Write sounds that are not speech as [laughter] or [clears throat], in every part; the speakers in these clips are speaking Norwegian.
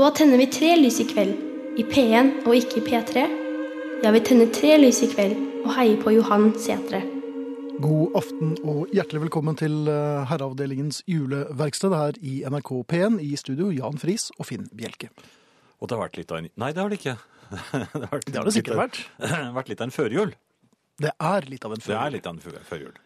Så tenner vi tre lys i kveld, i P1 og ikke i P3. Ja, vi tenner tre lys i kveld og heier på Johan Setre. God aften og hjertelig velkommen til eh, Herreavdelingens juleverksted her i NRK P1 i studio Jan Friis og Finn Bjelke. Og det har vært litt av en Nei, det har det ikke. [laughs] det har, Det har det sikkert vært. [clears throat] vært litt av en førjul. Det er litt av en førjul. Det er litt av en førjul.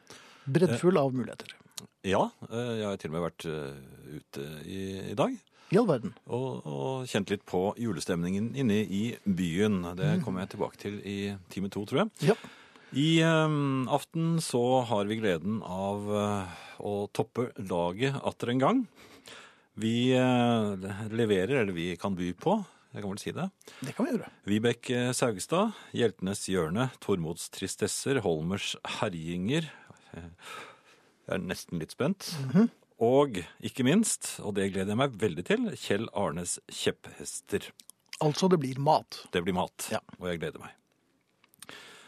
Breddfull av muligheter. Ja, eh, jeg har til og med vært eh, ute i, i dag. I all verden. Og, og kjent litt på julestemningen inne i byen. Det kommer jeg tilbake til i time to, tror jeg. Ja. I um, aften så har vi gleden av uh, å toppe laget atter en gang. Vi uh, leverer, eller vi kan by på, jeg kan vel si det. Det kan vi gjøre. Vibeke Saugstad, Hjeltenes hjørne, Tormods tristesser, Holmers herjinger. Jeg er nesten litt spent. Og ikke minst, og det gleder jeg meg veldig til, Kjell Arnes kjepphester. Altså, det blir mat. Det blir mat, Ja. og jeg gleder meg.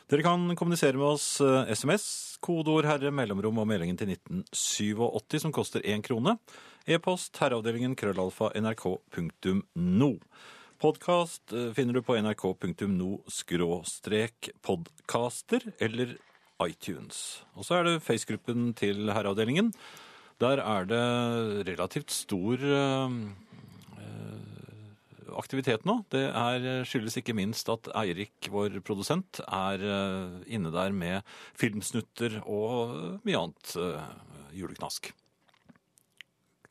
Dere kan kommunisere med oss eh, SMS, kodeord herre, mellomrom og meldingen til 1987 som koster én krone. E-post herreavdelingen krøllalfa nrk.no. Podkast eh, finner du på nrk.no skråstrek podcaster eller iTunes. Og så er det Face-gruppen til herreavdelingen. Der er det relativt stor eh, aktivitet nå. Det er, skyldes ikke minst at Eirik, vår produsent, er eh, inne der med filmsnutter og mye annet eh, juleknask.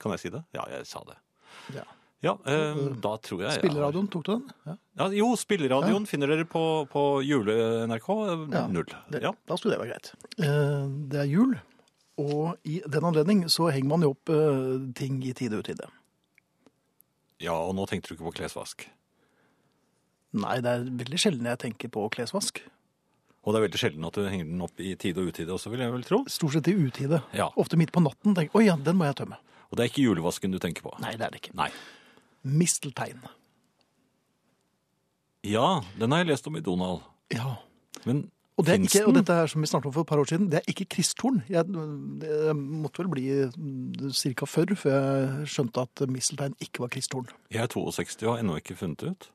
Kan jeg si det? Ja, jeg sa det. Ja. Ja, eh, da tror jeg Spilleradioen, tok du den? Ja. Ja, jo, spilleradioen finner dere på, på jule-NRK. Ja, Null. Det, Ja. Da skulle det være greit. Eh, Det er jul, og i den anledning så henger man jo opp eh, ting i tide og utide. ja, og nå tenkte du ikke på klesvask. Nei, det er veldig sjelden jeg tenker på klesvask. Og det er veldig sjelden at du henger den opp i tide og utide også, vil jeg vel tro. Stort sett i utide. Ja. Ofte midt på natten tenker oi ja, den må jeg tømme. Og det er ikke julevasken du tenker på. Nei, det er det ikke. Nei. Misteltein. Ja, den har jeg lest om i Donald. Ja. Men Og, det ikke, og dette her som vi snakket om for et par år siden, det er ikke kristtorn. Jeg, jeg måtte vel bli ca. 40 før jeg skjønte at misteltein ikke var kristtorn. Jeg er 62 og har ennå ikke funnet det ut.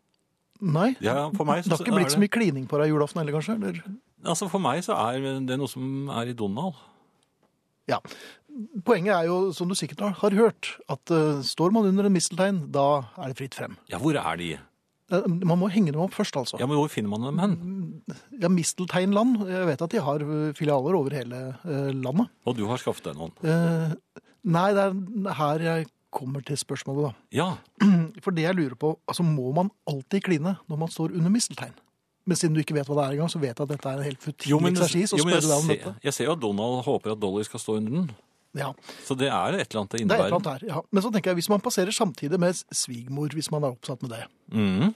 Nei, Ja, for meg det har ikke blitt så mye klining på deg julaften heller, kanskje? Eller? Altså For meg så er det noe som er i Donald. Ja. Poenget er jo, som du sikkert har hørt, at uh, står man under en misteltein, da er det fritt frem. Ja, hvor er de? Eh, Man må henge dem opp først, altså. Ja, men Hvor finner man dem hen? Ja, Mistelteinland. Jeg vet at de har eh, filialer over hele eh, landet. Og du har skaffet deg noen? Eh, nei, det er her jeg kommer til spørsmålet, da. Ja. [clears throat] For det jeg lurer på, altså må man alltid kline når man står under misteltein? Men siden du ikke vet hva det er engang, så vet jeg at dette er en helt futil eksersis. jo, men jeg, ser, jeg ser jo at Donald håper at Dolly skal stå under den. Ja, Så det er et eller annet det innebærer? det er et eller annet her. Ja. Men så tenker jeg, hvis man passerer samtidig med svigmor, hvis man er oppsatt med det. mm.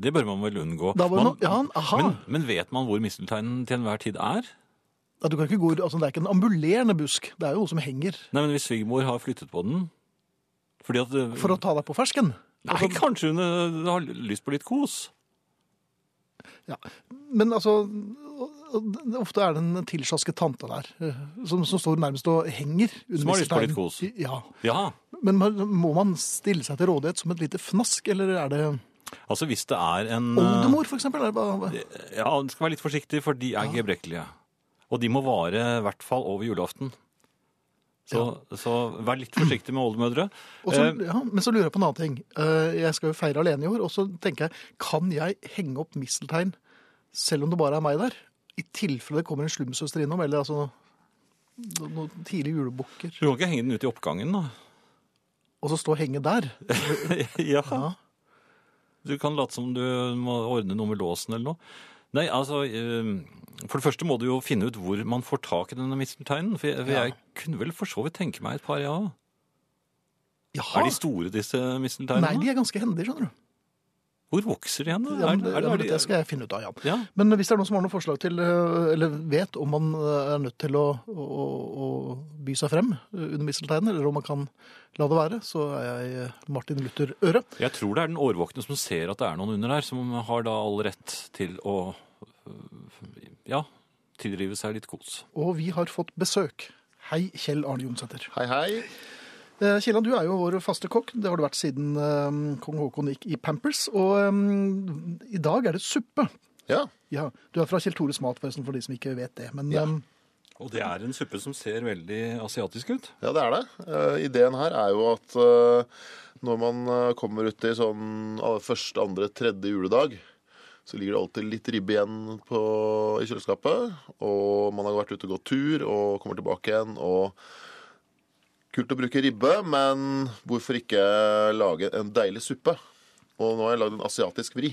Det bør man vel unngå. Da var man, ja, men, men vet man hvor mistelteinen til enhver tid er? Ja, du kan ikke gå, altså Det er ikke en ambulerende busk, det er jo noe som henger Nei, men Hvis svigermor har flyttet på den at for å ta deg på fersken. Nei, Altså, kanskje hun eh, har lyst på litt kos. ja. Men altså, ofte er det en tilsjasket tante der, eh, som, som står nærmest og henger. Som har lyst på litt kos. Ja. Ja, Men må man stille seg til rådighet som et lite fnask, eller er det altså hvis det er en eh, oldemor, for eksempel? Bare... Ja, du skal være litt forsiktig, for de er gebrekkelige. Og de må vare i hvert fall over julaften. Så, så vær litt forsiktig med oldemødre. Så, Eh, ja, men så lurer jeg på en annen ting. Jeg skal jo feire alene i år, og så tenker jeg, kan jeg henge opp misteltein selv om det bare er meg der? I tilfelle det kommer en slumsøster innom, eller altså noen noen tidlige julebukker, Du kan ikke henge den ut i oppgangen, da. og så stå og henge der. [laughs] ja. Ja. Du kan late som du må ordne noe med låsen eller noe. Nei, altså eh, For det første må du jo finne ut hvor man får tak i denne mistelteinen. For jeg, for Ja. jeg kunne vel for så vidt tenke meg et par, ja. Jaha. Er de store, disse mistelteinene? Nei, de er ganske hendige, skjønner du. Hvor vokser de hen? Ja, men, Er- er- er men skal jeg finne ut av, Jan. Ja. Men hvis det er noen som har noen forslag til, eh, eller vet om man eh, er nødt til å, å, å by seg frem under mistelteinen, eller om man kan la det være, så er jeg eh, Martin Luther Øre. Jeg tror det er den årvåkne som ser at det er noen under der, som har da all rett til å ja, tilrive seg litt kos. Og vi har fått besøk. Hei, Kjell Arne Jonsæter. Hei, hei. Eh, Kielland, du er jo vår faste kokk. Det har du vært siden eh, kong Haakon gikk i Pampers. Og eh, i dag er det suppe. Ja. Ja, Du er fra Kjell Tores mat, forresten, for de som ikke vet det. Men Ja. Og det er en suppe som ser veldig asiatisk ut. Ja, det er det. Uh, ideen her er jo at uh, når man kommer ut i sånn første, andre, tredje juledag, så ligger det alltid litt ribbe igjen på, i kjøleskapet. Og man har vært ute og gått tur og kommer tilbake igjen. og Kult å bruke ribbe, men hvorfor ikke lage en deilig suppe? Og nå har jeg lagd en asiatisk vri.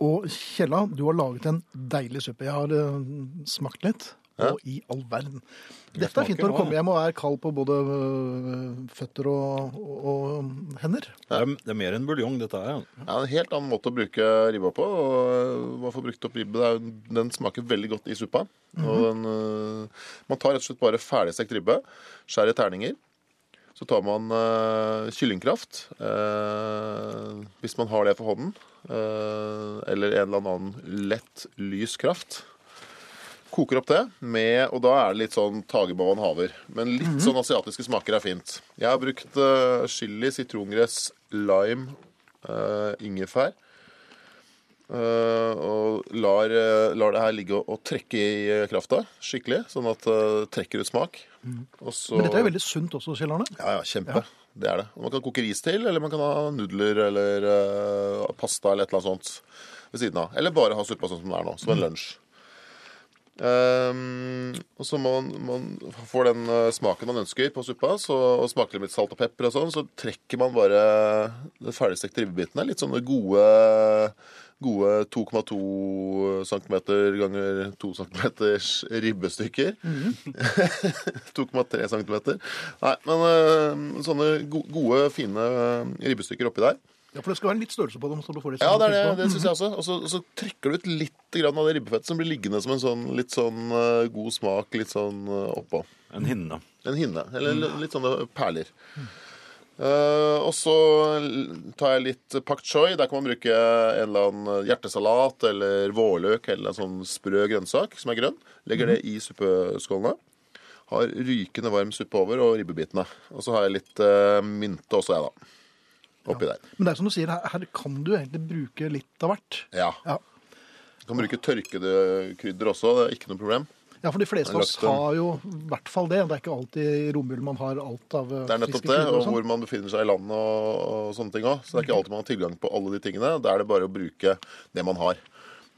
Og Kjella, du har laget en deilig suppe. Jeg har uh, smakt litt. Ja. Og i all verden. Dette er fint når du kommer hjem og er kald på både øh, føtter og, og, hender. Det er, det er mer enn buljong, dette her. Ja, En helt annen måte å bruke ribba på. og Man får brukt opp ribbe. Den smaker veldig godt i suppa. og den, øh, man tar rett og slett bare ferdigstekt ribbe, skjærer i terninger. Så tar man uh, kyllingkraft, uh, hvis man har det for hånden. Uh, eller en eller annen lett, lys kraft. Koker opp det med Og da er det litt sånn tagebavan haver. Men litt sånn asiatiske smaker er fint. Jeg har brukt uh, chili, sitrongress, lime, uh, ingefær. Uh, og lar, lar det her ligge og, og trekke i krafta skikkelig, sånn at det trekker ut smak. Og så, Men dette er jo veldig sunt også, Kjell Arne. ja, ja, kjempe. Det er det. Og man kan koke ris til, eller man kan ha nudler eller pasta eller et eller annet sånt ved siden av. Eller bare ha suppa sånn som det er nå, som en lunsj. Ehm, og så må man, man får den øh, smaken man ønsker på suppa, så, og smaker litt salt og pepper og sånn, så trekker man bare den ferdigstekte ribbebitene. Litt sånne gode Gode 2,2 cm ganger 2 cm ribbestykker. [laughs] 2,3 cm. Nei, men øh, sånne gode, fine øh, ribbestykker oppi der. Ja, For det skal være litt størrelse på dem. så du får litt Ja, sånn det er det, det syns jeg også. Og så, og så trykker du ut litt grann av det ribbefettet som blir liggende som en sånn litt sånn uh, god smak litt sånn uh, oppå. En hinne. En hinne. Eller litt sånne perler. Uh, og så tar jeg litt pak choi. Der kan man bruke en eller annen hjertesalat eller vårløk eller en sånn sprø grønnsak som er grønn. Legger det i suppeskålene. Har rykende varm suppe over og ribbebitene. Og så har jeg litt uh, mynte også, jeg, da. Oppi der. Men det er som du sier, her, her kan du egentlig bruke litt av hvert. Ja. Ja. Kan bruke tørkede krydder også. Det er ikke noe problem. Ja, for de fleste av oss har jo i hvert fall det. Det er ikke alltid i romjulen man har alt av eh, Det er nettopp det, og, og sånn. hvor man befinner seg i landet og, og sånne ting òg. Så det er ikke alltid man har tilgang på alle de tingene. Da er det bare å bruke det man har.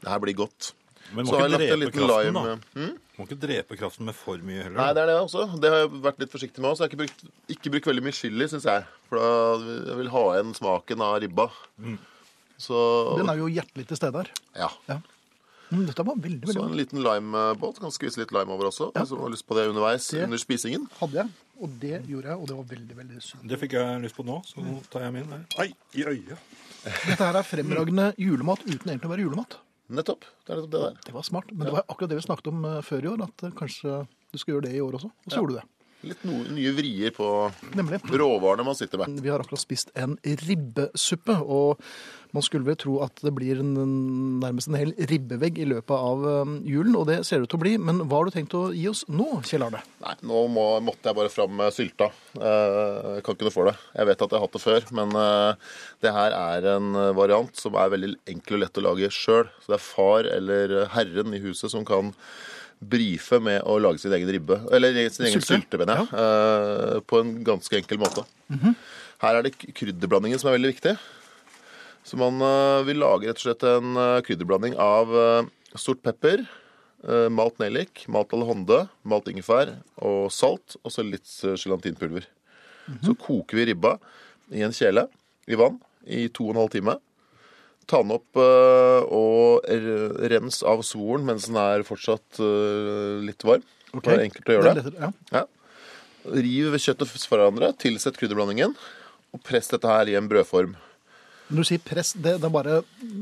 Det her blir godt. Men Så må har jeg ikke lagt en drepe liten kraften, lime da. hm? Må ikke drepe kraften med for mye heller. Nei, det er det også. Det har jeg vært litt forsiktig med òg. Så jeg har ikke brukt, ikke brukt veldig mye chili, syns jeg. For da jeg vil ha igjen smaken av ribba. Så Den er jo hjertelig til stede her. ja. Mm, dette var veldig, veldig Så en liten limebåt. Kan skvise litt lime over også. Hvis du har lyst på det underveis Det- under spisingen. Hadde jeg, og det gjorde jeg, og det var veldig, veldig sunt. Det fikk jeg lyst på nå, så nå tar jeg min. Ai, i øyet. Dette her er fremragende julemat uten egentlig å være julemat. Nettopp. Det er nettopp det der. Det var smart. Men det var akkurat det vi snakket om eh, før i år, at eh, kanskje du skal gjøre det i år også. Og så gjorde du det. Litt no, nye vrier på Nemlig. råvarene man sitter med. Vi har akkurat spist en ribbesuppe, og man skulle vel tro at det blir en, nærmest en hel ribbevegg i løpet av eh, julen, og det ser det ut til å bli. Men hva har du tenkt å gi oss nå, Kjell Arne? Nei, nå må, måtte jeg bare fram med sylta. Eh, Jeg kan ikke noe for det. Jeg vet at jeg har hatt det før, men eh, det her er en eh, variant som er veldig enkel og lett å lage sjøl. Så det er far eller herren i huset som kan brife med å lage sin egen ribbe. Eller sin egen Sylte. mener jeg. eh, På en ganske enkel måte. Her er det krydderblandingen som er veldig viktig. Så man uh, vil lage rett og slett en uh, krydderblanding av eh, sort pepper, eh, malt nellik, malt alhonde, malt ingefær og salt, og så litt eh, gelatinpulver. Så koker vi ribba i en kjele i vann i to og en halv time. Ta den opp eh, og rens av svoren mens den er fortsatt eh, litt varm. Det er enkelt å gjøre det. lettere, ja. Ja. Riv kjøttet fra hverandre, tilsett krydderblandingen, og press dette her i en brødform. Når du sier press, det, det er bare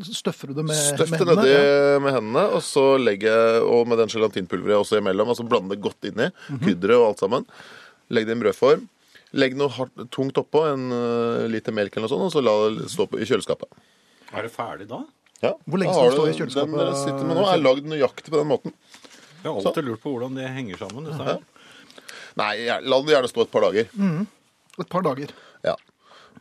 støffer du det med, Støff med det nedi Ja. med hendene, og så legge, og med den gelatinpulveret også imellom, altså blande det godt inni, Mhm. krydderet og alt sammen. Legg det i en brødform. Legg noe hardt, tungt oppå, en uh, liter melk eller noe sånt, og så la det stå på, i kjøleskapet. Er det ferdig da? Ja. Hvor lenge skal har det stå i kjøleskapet? Den dere sitter med nå er lagd nøyaktig på den måten. Jeg har alltid lurt på hvordan det henger sammen. Ja. Nei, la den gjerne stå et par dager. Et par dager. Ja.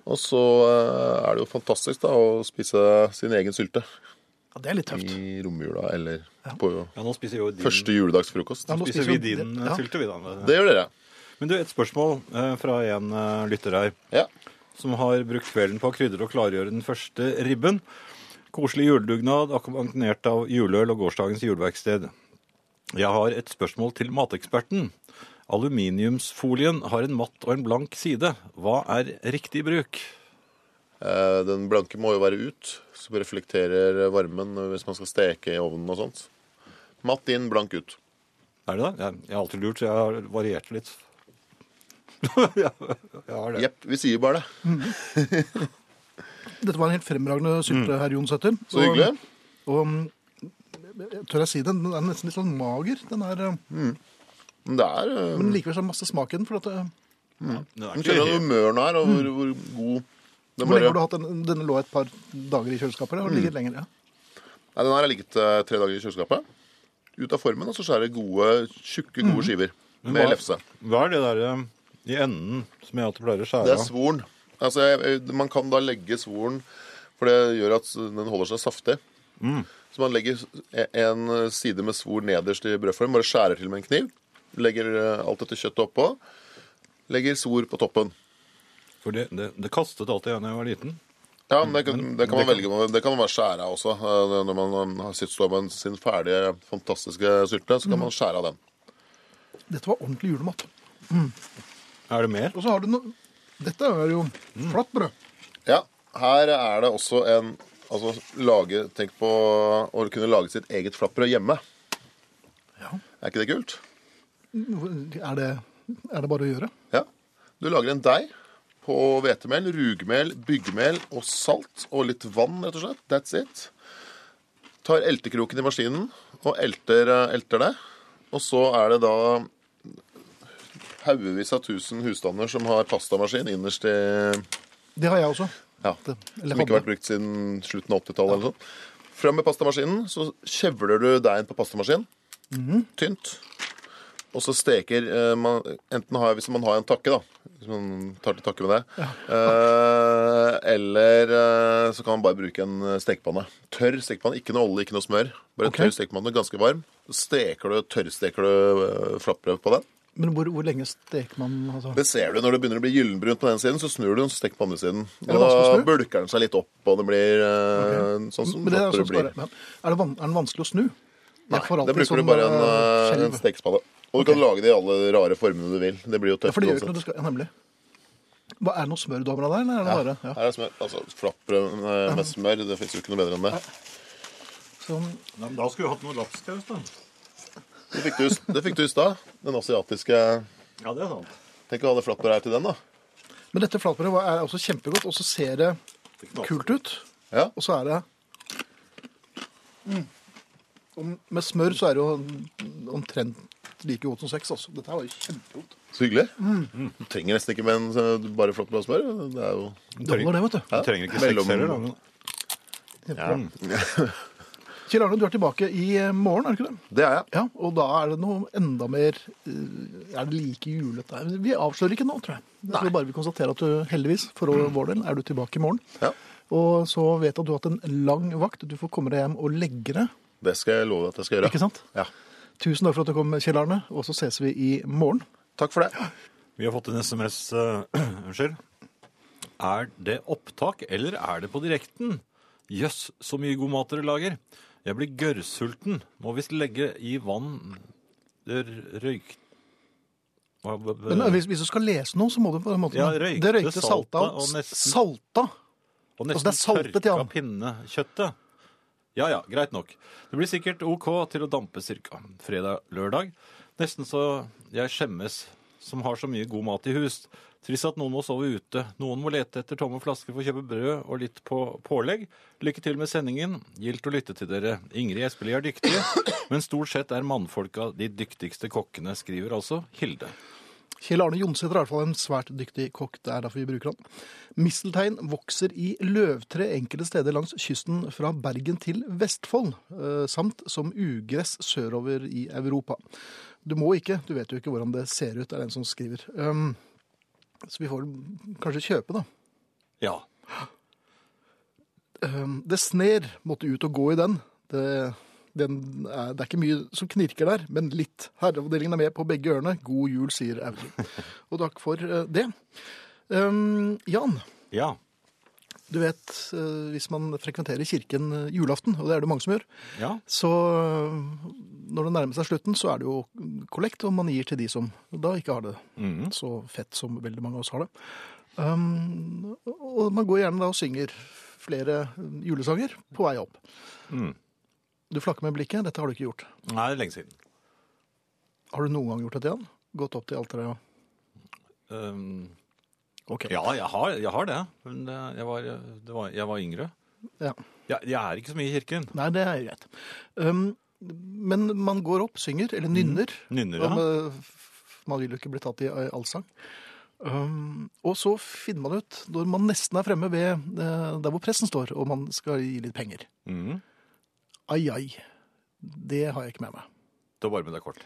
Og så eh, er det jo fantastisk da å spise sin egen sylte Ja, Det er litt tøft. i romjula eller på Ja, nå jo din, første juledagsfrokost. Ja, nå spiser vi din ja. sylte, vi da. Det gjør dere. Men du, et spørsmål eh, fra en eh, lytter her. Ja. Som har brukt kvelden på å krydre og klargjøre den første ribben. Koselig juledugnad akkompagnert av juleøl og gårsdagens juleverksted. Jeg har et spørsmål til mateksperten. Aluminiumsfolien har en matt og en blank side. Hva er riktig bruk? Eh, Den blanke må jo være ut, som reflekterer varmen hvis man skal steke i ovnen og sånt. Matt inn, blank ut. Er det det? Jeg, har alltid lurt, så jeg har variert litt. [laughs] ja, det. Jepp, vi sier bare det. Dette var en helt fremragende sylte, herr. Mm. Så hyggelig. Og, og tør jeg si det, den er nesten litt sånn mager. Den er, mm. Men det er uh, men likevel så er det masse smak i den. For at, eh, er Du kjenner hvor helt- humøren er, og hvor, hvor god den hvor lenge har du hatt den? Denne lå et par dager i kjøleskapet? Eller har den ligget lenger? Ja. Nei, Den her har ligget uh, tre dager i kjøleskapet. Ut av formen, og så skjærer gode, tjukke, gode skiver med hva- lefse. Hva er det der eh, i enden som jeg alltid pleier å skjære Det er svoren. Altså, jeg- man kan da legge svoren, for det gjør at den holder seg saftig. Så man legger en side med svor nederst i brødform, bare skjærer til med en kniv. Legger eh, alt dette kjøttet oppå. Legger svor på toppen. For det, det, det kastet alltid jeg da jeg var liten. Ja, men det kan, det kan man velge. Det kan man bare skjære av også. Eh, Når man har sitt står med sin ferdige, fantastiske sylte, så kan man skjære av den. Dette var ordentlig julemat. Er det mer? Og så har du noe Dette er jo flatt brød. Ja, her er det også en Altså lage Tenk på å kunne lage sitt eget flatbrød hjemme. Ja. Er ikke det kult? Er det, er det bare å gjøre? Ja. Du lager en deig på hvetemel, rugmel, byggemel og salt og litt vann, rett og slett. That's it. Tar eltekroken i maskinen og elter, eh, elter det. Og så er det da haugevis av tusen husstander som har pastamaskin innerst i Det har jeg også. Ja, som ikke har vært brukt siden slutten av 80-tallet. eller sånn. Fram med pastamaskinen, så kjevler du deigen på pastamaskinen. Mhm. Tynt. Og så steker eh, man Enten har, hvis man har en takke, da. Hvis man tar til takke med det. Eh, eller eh, så kan man bare bruke en eh, stekepanne. Tørr stekepanne. Ikke noe olje, ikke noe smør. Bare Ok. tørr stekepanne, ganske varm. Så steker du, tørrsteker du eh, flatbrød på den. Men hvor, hvor lenge steker man altså? Det ser du når det begynner å bli gyllenbrunt på den siden, så snur du den, så steker på andre siden. Og da bulker den seg litt opp, og det blir okay. sånn som det er, sånn blir. Men er, det van, er den vanskelig å snu? Nei, da det bruker sånn, du bare en, eh, eh, en stekespade. Og du kan lage det i alle rare formene du vil. Det blir jo Ja, tøft for det gjør ikke noe uansett. du skal, ja, nemlig. Hva, er det noe smør du har med deg eller er det bare ja. Her er smør. Altså, flatbrød eh, med smør, det fins jo ikke noe bedre enn det. Sånn, Nei, men da skulle du hatt noe lapskaus, da. Det fikk du, det fikk du i stad. Den asiatiske Ja, det er sant. Tenk å ha det flatbrødet her til den, da. Men dette flatbrødet er også kjempegodt, og så ser det kult ut. Ja. Og så er det mm. Og Med smør så er det jo omtrent like godt som sex. Også. Dette her var jo kjempegodt. Så hyggelig. Mm. Du trenger nesten ikke med en bare flatbrød og smør. Det er jo Du trenger, det, vet du. Du trenger ikke sex heller, da. Men... [laughs] Kjell Arne, du er tilbake i eh, morgen, er du ikke det? Det er jeg. Ja, Og da er det noe enda mer eh, Er det like julete? Vi avslører ikke nå, tror jeg. Jeg tror bare vi konstaterer at du heldigvis, for vår del, er du tilbake i morgen. Ja. Og så vet jeg at du har hatt en lang vakt. Du får komme deg hjem og legge deg. Det skal jeg love at jeg skal gjøre. Ikke sant? Ja. Tusen takk for at du kom, Kjell Arne. Og så ses vi i morgen. Takk for det. Vi har fått en SMS. eh, [clears throat] Unnskyld. Er det opptak, eller er det på direkten? Jøss, så mye god mat dere lager. Jeg blir gørrsulten. Må visst legge i vann det røyk... Men hvis, hvis du skal lese noe, så må du på en måte Ja, røykte, Det røykte, salta, og nesten- salta. Og altså, det er saltet, ja. pinnekjøttet. Ja ja, greit nok. Det blir sikkert OK til å dampe cirka fredag-lørdag. Nesten så jeg skjemmes som har så mye god mat i hus. Trist at noen må sove ute. Noen må lete etter tomme flasker for å kjøpe brød og litt på pålegg. Lykke til med sendingen. Gildt å lytte til dere. Ingrid Espelid er dyktige, men stort sett er mannfolka de dyktigste kokkene, skriver altså Hilde. Kjell Arne Jonsæter er i hvert fall en svært dyktig kokk. Det er derfor vi bruker han. Misteltein vokser i løvtre enkelte steder langs kysten fra Bergen til Vestfold, eh, samt som ugress sørover i Europa. Du må ikke, du vet jo ikke hvordan det ser ut, er det en som skriver. Um, Så vi får kanskje kjøpe, da. Ja. Um, Det sner måtte ut og gå i den. Det, den er, det er ikke mye som knirker der, men litt. Herreavdelingen er med på begge ørene. God jul, sier Audun. [laughs] Og takk for eh, det. Um, Jan, Ja. Du vet eh, hvis man frekventerer kirken eh, julaften, og det er det mange som gjør, Ja. så eh, når det nærmer seg slutten, så er det jo kollekt, og man gir til de som da ikke har det mm. så fett som veldig mange av oss har det. Um, og man går gjerne da og synger flere julesanger på vei opp. Mm. Du flakker med blikket. Dette har du ikke gjort. Nei, lenge siden. Har du noen gang gjort dette, igjen? Gått opp til alteret og Um, Ok. ja, jeg har, jeg har det. Men eh, jeg var, det var, jeg var yngre. Ja. Jeg, jeg er ikke så mye i kirken. Nei, det er greit. Um, men man går opp, synger, eller nynner. Nynner, ja. Om, Man vil jo ikke bli tatt i allsang. Um, og så finner man ut, når man nesten er fremme ved eh, der hvor pressen står, og man skal gi litt penger. mm. Ai, ai. Det har jeg ikke med meg. Det var bare med deg kort.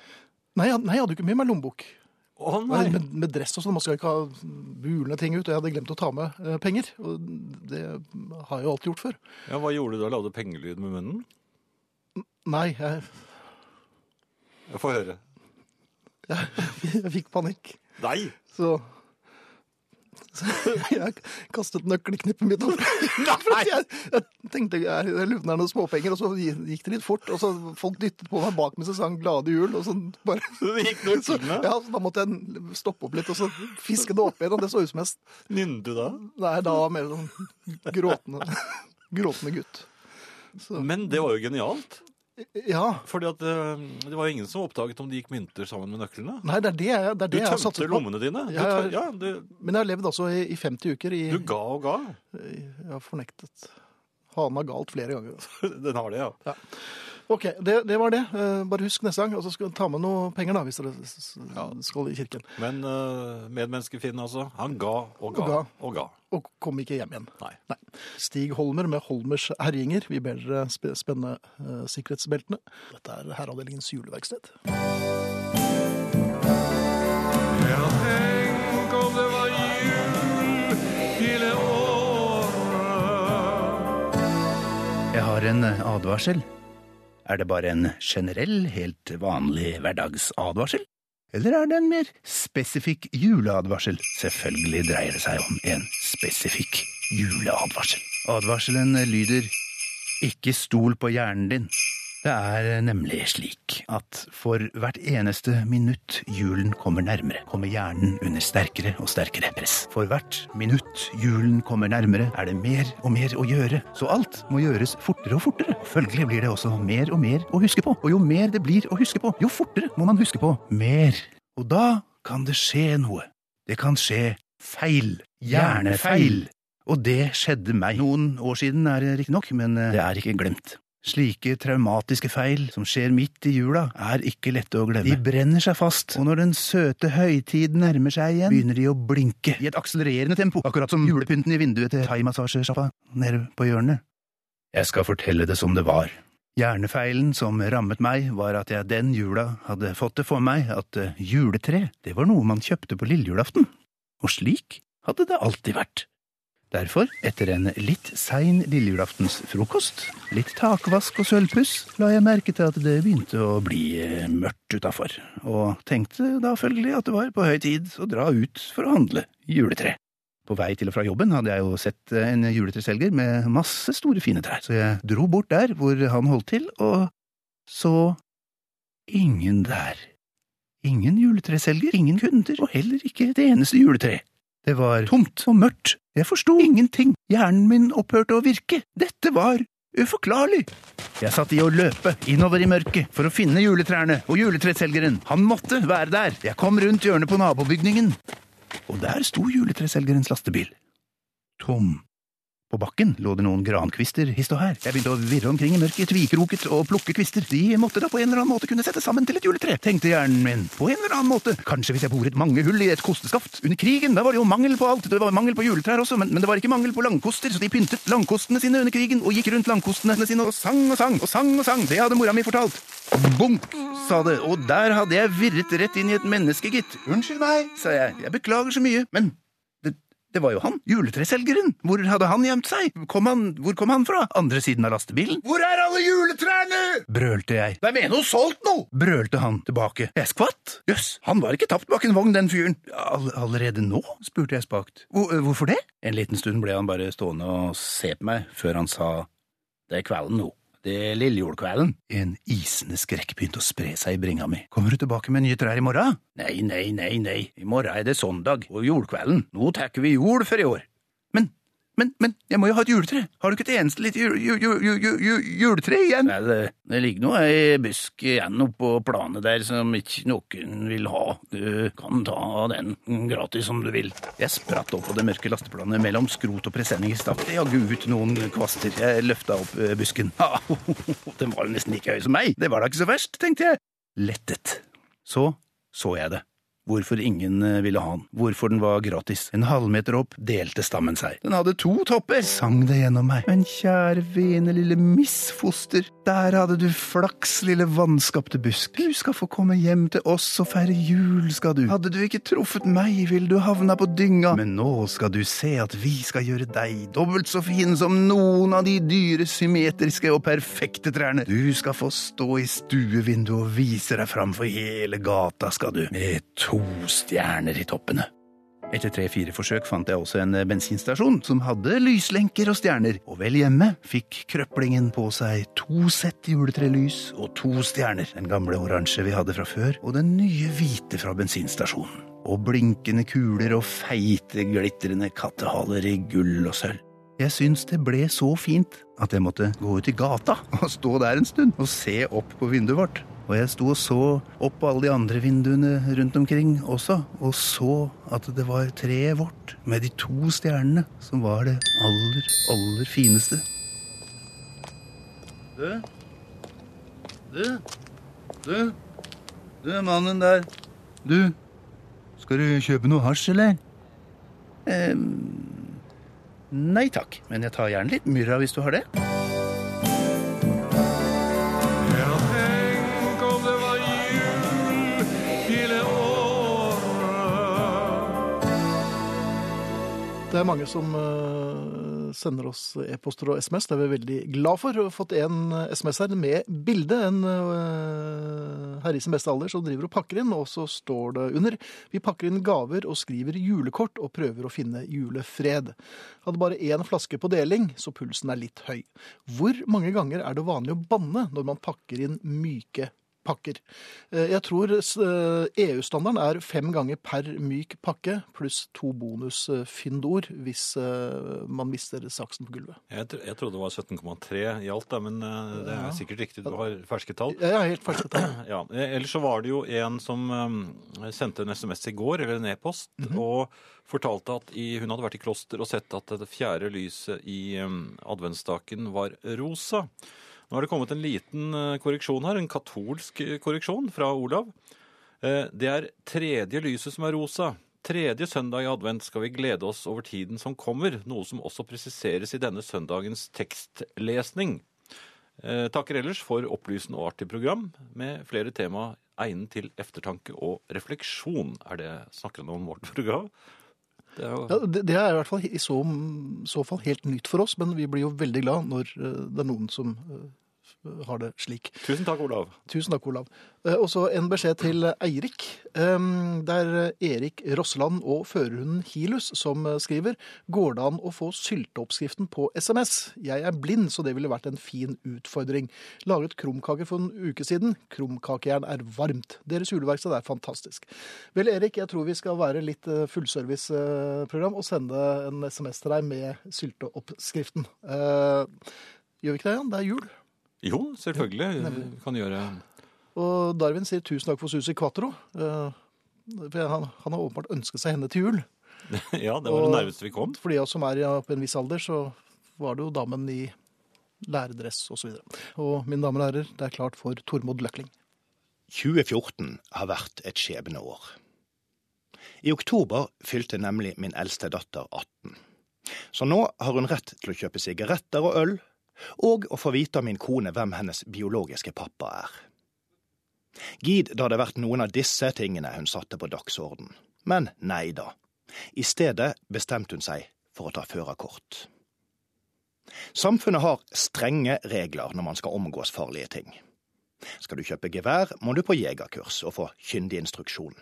Nei, jeg, nei, jeg hadde jo ikke med meg lommebok. Å Nei, med, med dress og sånn. Man skal ikke ha bulende ting ut. og Jeg hadde glemt å ta med eh, penger. Og det har jeg jo alltid gjort før. Ja, hva gjorde du da? Lagde pengelyd med munnen? Nei, jeg, Jeg får høre. [laughs] jeg fikk panikk. Nei! Så, så [laughs] jeg kastet nøkkelknippet mitt over. [laughs] Jeg, jeg tenkte jeg, jeg lurte på noen småpenger, og så gikk det litt fort. Og så folk dyttet på meg bak mens jeg sang 'Glade jul'. og så bare... Det gikk [laughs] Så, ja, så da måtte jeg stoppe opp litt og så fiske det opp igjen. Og det så ut som jeg Nynnet du da? Nei, da var jeg mer sånn gråtende, gråtende gutt. Så, Men det var jo genialt. Ja. Fordi at eh, det var jo ingen som oppdaget om de gikk mynter sammen med nøklene. Nei, det er det jeg, det er Du det jeg har tømte satset på. lommene dine. Du, Ja, ja. tø- ja, du, Men jeg har levd altså i, i 50 uker i du ga og ga. Jeg har fornektet. Hanen har galt flere ganger. [laughs] Den har det, ja. Ok, det, det var det. Eh, Bare husk neste gang. Og så skal ta med noe penger, da, hvis dere skal i kirken. Men uh, medmenneskefinn, altså. Han ga og ga Og ga. og ga. Og kom ikke hjem igjen. Nei. Nei. Stig Holmer med Holmers herjinger. Vi ber dere sp spenne eh, sikkerhetsbeltene. Dette er Herreavdelingens juleverksted. Ja, tenk om det var jul hele året. Jeg har en advarsel. Er det bare en generell, helt vanlig hverdagsadvarsel? Eller er det en mer spesifikk juleadvarsel? Selvfølgelig dreier det seg om en spesifikk juleadvarsel. Advarselen lyder Ikke stol på hjernen din. Det er nemlig slik at for hvert eneste minutt julen kommer nærmere, kommer hjernen under sterkere og sterkere press. For hvert minutt julen kommer nærmere, er det mer og mer å gjøre, så alt må gjøres fortere og fortere. Og Følgelig blir det også mer og mer å huske på, og jo mer det blir å huske på, jo fortere må man huske på mer. Og da kan det skje noe. Det kan skje feil. Hjernefeil. Og det skjedde meg. Noen år siden er det riktignok, men eh, det er ikke glemt. Slike traumatiske feil som skjer midt i jula, er ikke lette å glemme. De brenner seg fast, og når den søte høytid nærmer seg igjen, begynner de å blinke i et akselererende tempo, akkurat som julepynten i vinduet til thaimassasjesjappa nede på hjørnet. Jeg skal fortelle det som det var. Hjernefeilen som rammet meg, var at jeg den jula hadde fått det for meg at eh, juletre, det var noe man kjøpte på lillejulaften. Og slik hadde det alltid vært. Derfor, etter en litt sein lillejulaftensfrokost, litt takvask og sølvpuss, la jeg merke til at det begynte å bli eh, mørkt utafor, og tenkte da følgelig at det var på høy tid å dra ut for å handle juletre. På vei til og fra jobben hadde jeg jo sett eh, en juletreselger med masse store, fine trær, så jeg dro bort der hvor han holdt til, og så ingen der. Ingen juletreselger, ingen kunder, og heller ikke et eneste juletre. Det var tomt og mørkt. Jeg forsto ingenting. Hjernen min opphørte å virke. Dette var uforklarlig. Jeg satt i å løpe innover i mørket for å finne juletrærne og juletreselgeren. Han måtte være der. Jeg kom rundt hjørnet på nabobygningen, og der sto juletreselgerens lastebil. Tom. På bakken lå det noen grankvister hist og her. Jeg begynte å virre omkring i mørket, tvikroket og plukke kvister. De måtte da på en eller annen måte kunne sette sammen til et juletre, tenkte hjernen min. På en eller annen måte. Kanskje hvis jeg boret mange hull i et kosteskaft. Under krigen, da var det jo mangel på alt. Det var mangel på juletrær også, men, men det var ikke mangel på langkoster, så de pyntet langkostene sine under krigen og gikk rundt langkostene sine og sang og sang og sang og sang. Det hadde mora mi fortalt. Bunk, sa det, og der hadde jeg virret rett inn i et menneske, gitt. Unnskyld meg, sa jeg, jeg beklager så mye, men Det var jo han, juletreselgeren. Hvor hadde han gjemt seg? Kom han, hvor kom han fra? Andre siden av lastebilen? Hvor er alle juletrærne? brølte jeg. Hvem er noe solgt nå! brølte han tilbake. Jeg skvatt. Jøss, han var ikke tapt bak en vogn, den fyren. All, allerede nå? spurte jeg spakt. Hvor, hvorfor det? En liten stund ble han bare stående og se på meg, før han sa det er kvelden nå. Det er lillejordkvelden. En isende skrekk begynte å spre seg i bringa mi. Kommer du tilbake med nye trær i morgen? Nei, nei, nei, nei, i morgen er det søndag og jordkvelden. Nå tar vi jord for i år. Men, men, men, jeg må jo ha et juletre. Har du ikke et eneste lite jul, jul, jul, jul, jul, jul, juletre igjen? Nei, det, det ligger noe ei busk igjen oppå planet der som ikke noen vil ha. Du kan ta den gratis om du vil. Jeg spratt opp på det mørke lasteplanet mellom skrot og presenning. Stakk det jaggu ut noen kvaster. Jeg løfta opp eh, busken. Ha, [laughs] den var jo nesten like høy som meg. Det var da ikke så verst, tenkte jeg. Lettet. Så så jeg det. Hvorfor ingen eh, ville ha den. Hvorfor den var gratis. En halvmeter opp delte stammen seg. Den hadde to topper, sang det gjennom meg. Men kjære vene lille misfoster, der hadde du flaks, lille vanskapte busk. Du skal få komme hjem til oss og feire jul, skal du. Hadde du ikke truffet meg, ville du havna på dynga. Men nå skal du se at vi skal gjøre deg dobbelt så fin som noen av de dyre, symmetriske og perfekte trærne. Du skal få stå i stuevinduet og vise deg fram for hele gata, skal du. Med to stjerner i toppene. Etter tre-fire forsøk fant jeg også en bensinstasjon som hadde lyslenker og stjerner, og vel hjemme fikk krøplingen på seg to sett juletrelys og to stjerner, den gamle oransje vi hadde fra før, og den nye hvite fra bensinstasjonen, og blinkende kuler og feite, glitrende kattehaler i gull og sølv. Jeg syns det ble så fint at jeg måtte gå ut i gata og stå der en stund og se opp på vinduet vårt. Og jeg sto og så opp på alle de andre vinduene rundt omkring også, og så at det var treet vårt med de to stjernene som var det aller, aller fineste. Du? Du? Du? Du, mannen der. Du, skal du kjøpe noe hasj, eller? Eh, nei takk, men jeg tar gjerne litt myrra hvis du har det. Er mange som eh, sender oss e-poster og SMS. Det er vi veldig glad for. Vi har fått en eh, SMS her med bilde. En uh, herre i sin beste alder som driver og pakker inn, og så står det under Vi pakker inn gaver og skriver julekort og prøver å finne julefred. Hadde bare én flaske på deling, så pulsen er litt høy. Hvor mange ganger er det vanlig å banne når man pakker inn myke pakker? Eh, Jeg tror eh, EU-standarden er fem ganger per myk pakke, pluss to bonusfyndord hvis eh, man mister saksen på gulvet. Jeg, tro- jeg trodde det var 17,3 i alt, da, men eh, det er sikkert riktig. Du har ferske tall. Er helt ferske tall. [clears throat] Ja, eh, Ellers så var det jo en som sendte en SMS i går, eller en e-post, og fortalte at i, hun hadde vært i kloster og sett at det fjerde lyset i adventsstaken var rosa. Nå har det kommet en liten eh, korreksjon her, en katolsk eh, korreksjon fra Olav. Eh, Det er tredje lyset som er rosa. Tredje søndag i advent skal vi glede oss over tiden som kommer, noe som også presiseres i denne søndagens tekstlesning. Takker ellers for opplysende og artig program med flere tema egnet til eftertanke og refleksjon. Er det snakker han om vårt program? Det er jo... Ja, det, er i hvert fall i så, så fall helt nytt for oss, men vi blir jo veldig glad når det er noen som har det slik. Tusen takk, Olav. Tusen takk, Olav. Eh, Og så en beskjed til Eirik. Det er Erik Rosseland og førerhunden Hilus som eh, skriver Går det an å få sylteoppskriften på SMS? Jeg er blind, så det ville vært en fin utfordring. Laget krumkaker for en uke siden. Krumkakejern er varmt. Deres juleverksted er fantastisk. Vel, Erik, jeg tror vi skal være litt eh, fullserviceprogram og sende en SMS til deg med sylteoppskriften. Eh, Gjør vi ikke det, Jan? Det er jul. Jo, selvfølgelig. Ja, kan gjøre Og Darwin sier tusen takk for Susi Quatro. Eh, for Han, han har åpenbart ønsket seg henne til jul. [laughs] Ja, det var Og- det nærmeste vi kom. For de av oss som er på en viss alder, så var det jo damen i læredress osv. Og, så og mine damer og herrer, det er klart for Tormod Løkling. 2014 har vært et skjebneår. I oktober fylte nemlig min eldste datter 18. Så nå har hun rett til å kjøpe sigaretter og øl, og å få vite av min kone hvem hennes biologiske pappa er. Gid det hadde vært noen av disse tingene hun satte på dagsorden. Men nei da. I stedet bestemte hun seg for å ta førerkort. Samfunnet har strenge regler når man skal omgås farlige ting. Skal du kjøpe gevær, må du på jegerkurs og få kyndig instruksjon.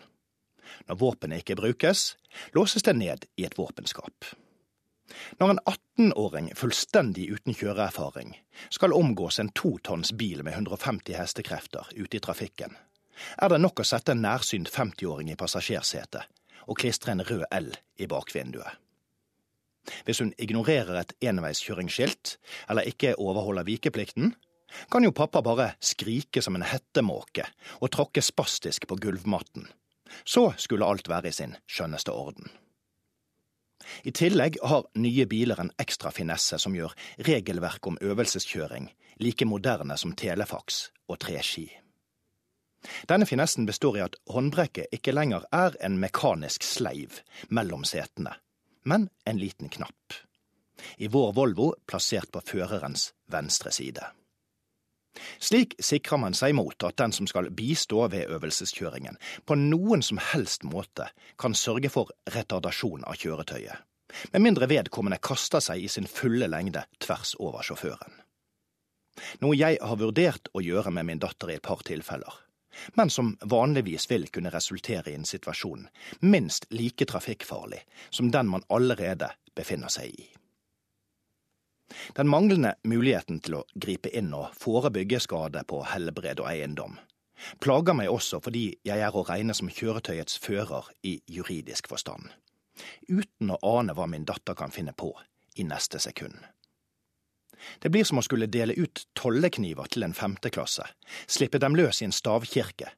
Når våpenet ikke brukes, låses det ned i et våpenskap. Når en 18-åring fullstendig uten kjøreerfaring skal omgås en totonns bil med 150 hestekrefter ute i trafikken, er det nok å sette en nærsynt 50-åring i passasjersetet og klistre en rød L i bakvinduet. Hvis hun ignorerer et enveiskjøringsskilt eller ikke overholder vikeplikten, kan jo pappa bare skrike som en hettemåke og tråkke spastisk på gulvmatten. Så skulle alt være i sin skjønneste orden. I tillegg har nye biler en ekstra finesse som gjør regelverket om øvelseskjøring like moderne som telefax og treski. Denne finessen består i at håndbrekket ikke lenger er en mekanisk sleiv mellom setene, men en liten knapp. I vår Volvo plassert på førerens venstre side. Slik sikrer man seg mot at den som skal bistå ved øvelseskjøringen, på noen som helst måte kan sørge for retardasjon av kjøretøyet, med mindre vedkommende kaster seg i sin fulle lengde tvers over sjåføren. Noe jeg har vurdert å gjøre med min datter i et par tilfeller, men som vanligvis vil kunne resultere i en situasjon minst like trafikkfarlig som den man allerede befinner seg i. Den manglende muligheten til å gripe inn og forebygge skade på helbred og eiendom plager meg også fordi jeg er å regne som kjøretøyets fører i juridisk forstand, uten å ane hva min datter kan finne på i neste sekund. Det blir som å skulle dele ut tollekniver til en femteklasse, slippe dem løs i en stavkirke,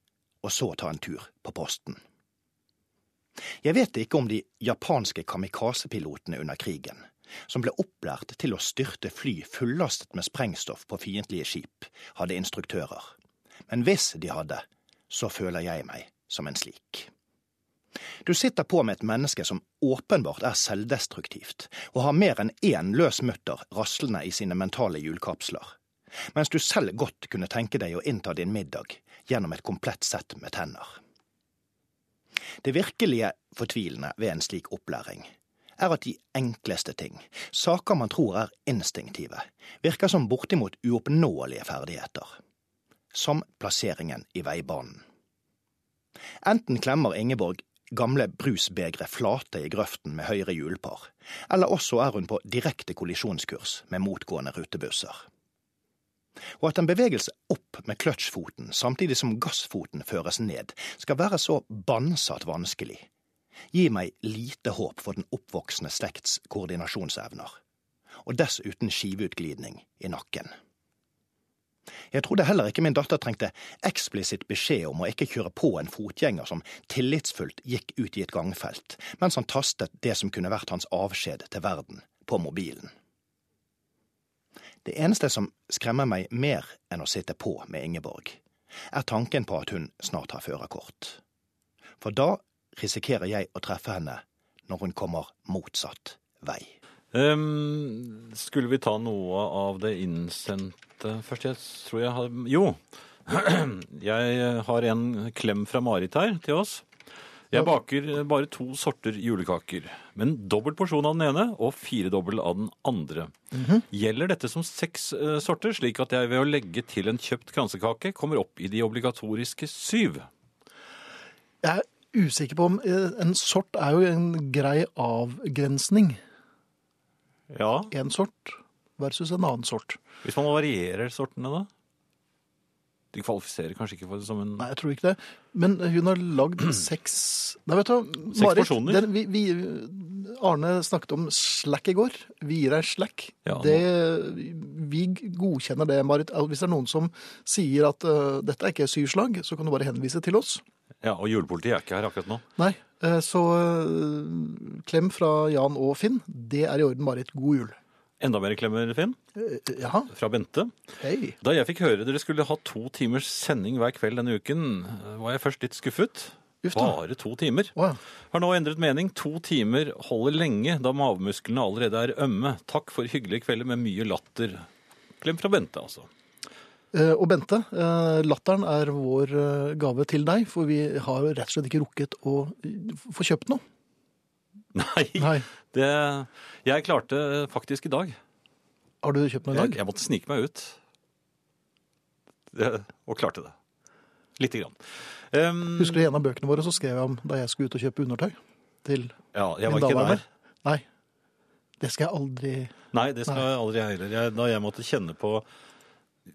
og så ta en tur på posten. Jeg vet ikke om de japanske kamikazepilotene under krigen, som ble opplært til å styrte fly fullastet med sprengstoff på fiendtlige skip, hadde instruktører. Men hvis de hadde, så føler jeg meg som en slik. Du sitter på med et menneske som åpenbart er selvdestruktivt, og har mer enn én løs mutter raslende i sine mentale hjulkapsler, mens du selv godt kunne tenke deg å innta din middag gjennom et komplett sett med tenner. Det virkelige fortvilende ved en slik opplæring er at de enkleste ting, saker man tror er instinktive, virker som bortimot uoppnåelige ferdigheter. Som plasseringen i veibanen. Enten klemmer Ingeborg gamle brusbegre flate i grøften med høyre hjulpar, eller også er hun på direkte kollisjonskurs med motgående rutebusser. Og at en bevegelse opp med kløtsjfoten samtidig som gassfoten føres ned, skal være så bannsatt vanskelig, gir meg lite håp for den oppvoksende slekts koordinasjonsevner, og dessuten skiveutglidning i nakken. Jeg trodde heller ikke min datter trengte eksplisitt beskjed om å ikke kjøre på en fotgjenger som tillitsfullt gikk ut i et gangfelt, mens han tastet det som kunne vært hans avskjed til verden, på mobilen. Det eneste som skremmer meg mer enn å sitte på med Ingeborg, er tanken på at hun snart har førerkort. For da risikerer jeg å treffe henne når hun kommer motsatt vei. Um, skulle vi ta noe av det innsendte først? Jeg tror jeg har Jo. [clears throat] Jeg har en klem fra Marit her til oss. Jeg baker bare to sorter julekaker, men dobbelt porsjon av den ene og firedobbel av den andre. Gjelder dette som seks eh, sorter, slik at jeg ved å legge til en kjøpt kransekake kommer opp i de obligatoriske syv? Jeg usikker på om eh, En sort er jo en grei avgrensning. Ja. En sort versus en annen sort. Hvis man varierer sortene, da? De kvalifiserer kanskje ikke for det som en Nei, jeg tror ikke det. Men hun har lagd [clears throat] seks Nei, vet du Seks personer? den- vi, vi, Arne snakket om slack i går. Vi gir deg slack. Ja, det, vi godkjenner det, Marit. Hvis det er noen som sier at uh, dette er ikke syvslag, så kan du bare henvise til oss. Ja, Og julepolitiet er ikke her akkurat nå. Nei, øh, så øh, klem fra Jan og Finn. Det er i orden, Marit. God jul. Enda mer klemmer, Finn, Ja. Jaha, fra Bente. hei. Da jeg fikk høre dere skulle ha to timers sending hver kveld denne uken, var jeg først litt skuffet. Uff. Bare to timer. Wow. Har nå endret mening. To timer holder lenge, da mavemusklene allerede er ømme. Takk for hyggelige kvelder med mye latter. Klem fra Bente, altså. Eh, Og Bente, eh, latteren er vår eh, gave til deg, for vi har rett og slett ikke rukket å få kjøpt noe. Nei, Nei. Det, jeg klarte faktisk i dag. Har du kjøpt noe i dag? jeg måtte snike meg ut. Det, og klarte det. Lite grann. Um, Husker du i en av bøkene våre så skrev jeg om da jeg skulle ut og kjøpe undertøy til Ja, jeg var ikke der. Nei. Det skal jeg aldri Nei, det skal jeg aldri jeg heller. Jeg, da jeg måtte kjenne på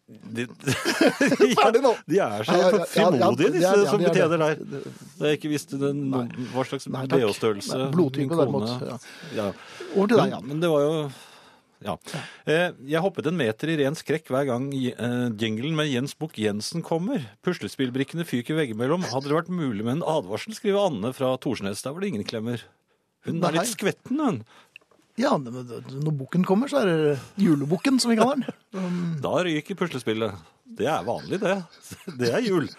de, [laughs] [laughs] Ferdig nå! de er så frimodige, disse som er det. betjener der. Da jeg ikke visste den, hva slags. BH-størrelse kone- derimot, ja. Over til deg, Men, Jan. men det var jo ja. Eh, Jeg hoppet en meter i ren skrekk hver gang eh, jinglen med Jens Bukk Jensen kommer. Puslespillbrikkene fyker veggimellom. Hadde det vært mulig med en advarsel, skriver Anne fra Torsnes. Der var det ingen klemmer. Hun er litt skvetten, hun. Ja, når bukken kommer, så er det julebukken, som vi kaller den. Um, [laughs] Da ryker puslespillet. Det er vanlig, det. [laughs] Det er jul.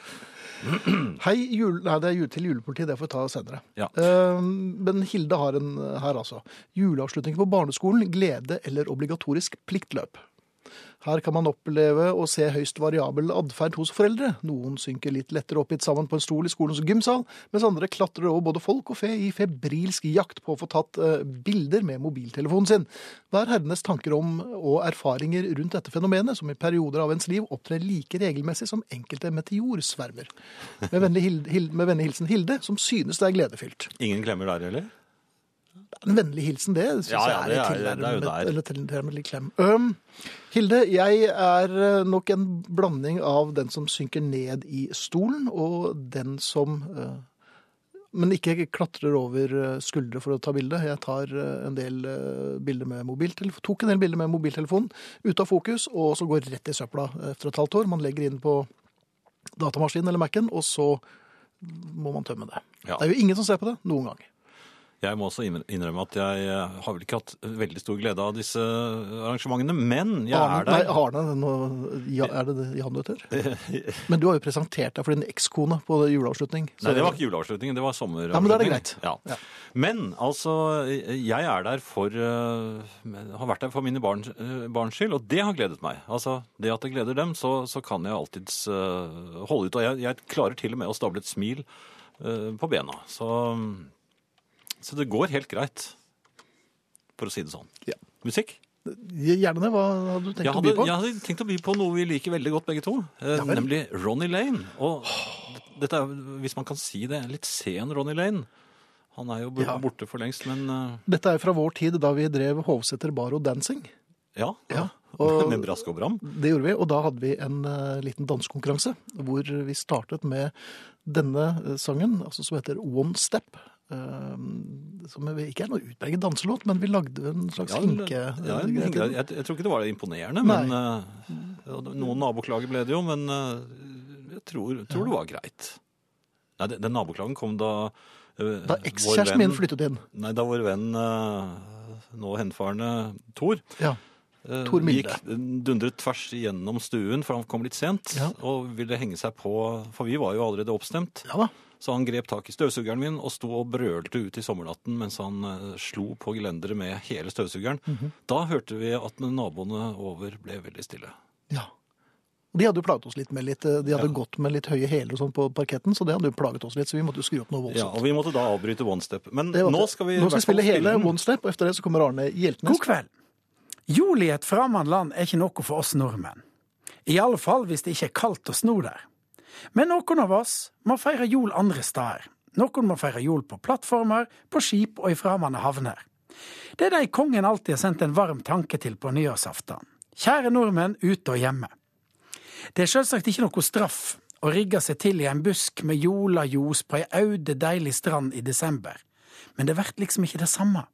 [clears throat] Hei, jul... Nei, det er jul til julepolitiet, det får vi ta senere. Ja. Uh, men Hilde har en her, altså. Juleavslutning på barneskolen, glede eller obligatorisk pliktløp. Her kan man oppleve og se høyst variabel atferd hos foreldre. Noen synker litt lettere oppgitt sammen på en stol i skolens gymsal, mens andre klatrer over både folk og fe i febrilsk jakt på å få tatt eh, bilder med mobiltelefonen sin. Hva er herrenes tanker om og erfaringer rundt dette fenomenet, som i perioder av ens liv opptrer like regelmessig som enkelte meteorsvermer? Med vennlig, Hilde, med vennlig hilsen Hilde, som synes det er gledefylt. Ingen klemmer der heller? En vennlig hilsen, det syns Ja, ja, jeg er det er- det er jo tilnærmet, der. eller tilnærmet litt klem. Um, Hilde, jeg er eh, nok en blanding av den som synker ned i stolen, og den som uh, Men ikke klatrer over eh, skuldre for å ta bilde. Jeg tar en del bilder med mobiltelefon, tok en del bilder med mobiltelefonen ut av fokus, og så går rett i søpla etter et halvt år. Man legger inn på datamaskinen eller Mac-en, og så må man tømme det. Ja. Det er jo ingen som ser på det noen gang. Jeg må også innrømme at jeg eh, har vel ikke hatt veldig stor glede av disse arrangementene, men jeg Arne, er der. Nei, Arne, nå, ja, er det det Jan du heter? [laughs] Men du har jo presentert deg for din ekskone på juleavslutning. så- Nei, det var ikke juleavslutningen, det var sommeravslutning. Ja, men da er det greit. Ja. Ja. Men altså, jeg er der for eh, Har vært der for mine barn, eh, barns skyld, og det har gledet meg. Altså, Det at det gleder dem, så, så kan jeg alltids holde ut. Og jeg, jeg klarer til og med å stable et smil på bena. Så, så det går helt greit, for å si det sånn. Ja. Musikk? Gjerne det. Hva hadde du tenkt hadde, å by på? jeg hadde tenkt å by på noe vi liker veldig godt begge to, eh, nemlig Ronny Lane. Og dette er, hvis man kan si det, litt sen Ronny Lane. Han er jo Ja. borte for lengst, men eh, Dette er fra vår tid da vi drev Hovseter Bar og Dancing. ja. Ja, [laughs] og- Med brask og bram. Det gjorde vi, og da hadde vi en uh, liten dansekonkurranse hvor vi startet med denne eh, sangen, altså som heter One Step. Eh, som ikke er noe utpreget danselåt, men vi lagde en slags Ja, hinke. ja, en hinke. jeg, jeg tror ikke det var imponerende, Nei. men uh, noen naboklager ble det jo, men uh, jeg tror, tror det var greit. Nei, den, naboklagen kom da uh, Da ekskjæresten min flyttet inn. Nei, da vår venn, nå henfarende Thor, Ja. Tor Milde. Gikk, dundret tvers igjennom stuen, for han kom litt sent. Ja. Og ville henge seg på, for vi var jo allerede oppstemt. ja da. Så han grep tak i støvsugeren min og sto og brølte ut i sommernatten mens han eh, slo på gelenderet med hele støvsugeren. Mhm. Da hørte vi at naboene over ble veldig stille. Ja. Og De hadde jo plaget oss litt med litt, eh, de hadde Ja. gått med litt høye hæler og sånn på parketten, så det hadde jo plaget oss litt, så vi måtte jo skru opp noe Ja, og vi måtte da avbryte One Step. Men nå skal vi, nå skal vi spille hele. One Step, og etter det så kommer Arne Hjeltnes. God kveld. Jul i et fremmed land er ikke noe for oss nordmenn. I alle fall hvis det ikke er kaldt og snor der. Men noen av oss må feire jul andre steder. Noen må feire jul på plattformer, på skip og i fremmede havner. Det er de kongen alltid har sendt en varm tanke til på nyårsaften. Kjære nordmenn ute og hjemme. Det er selvsagt ikke noe straff å rigge seg til i en busk med jolajos på ei aude, deilig strand i desember, men det blir liksom ikke det samme.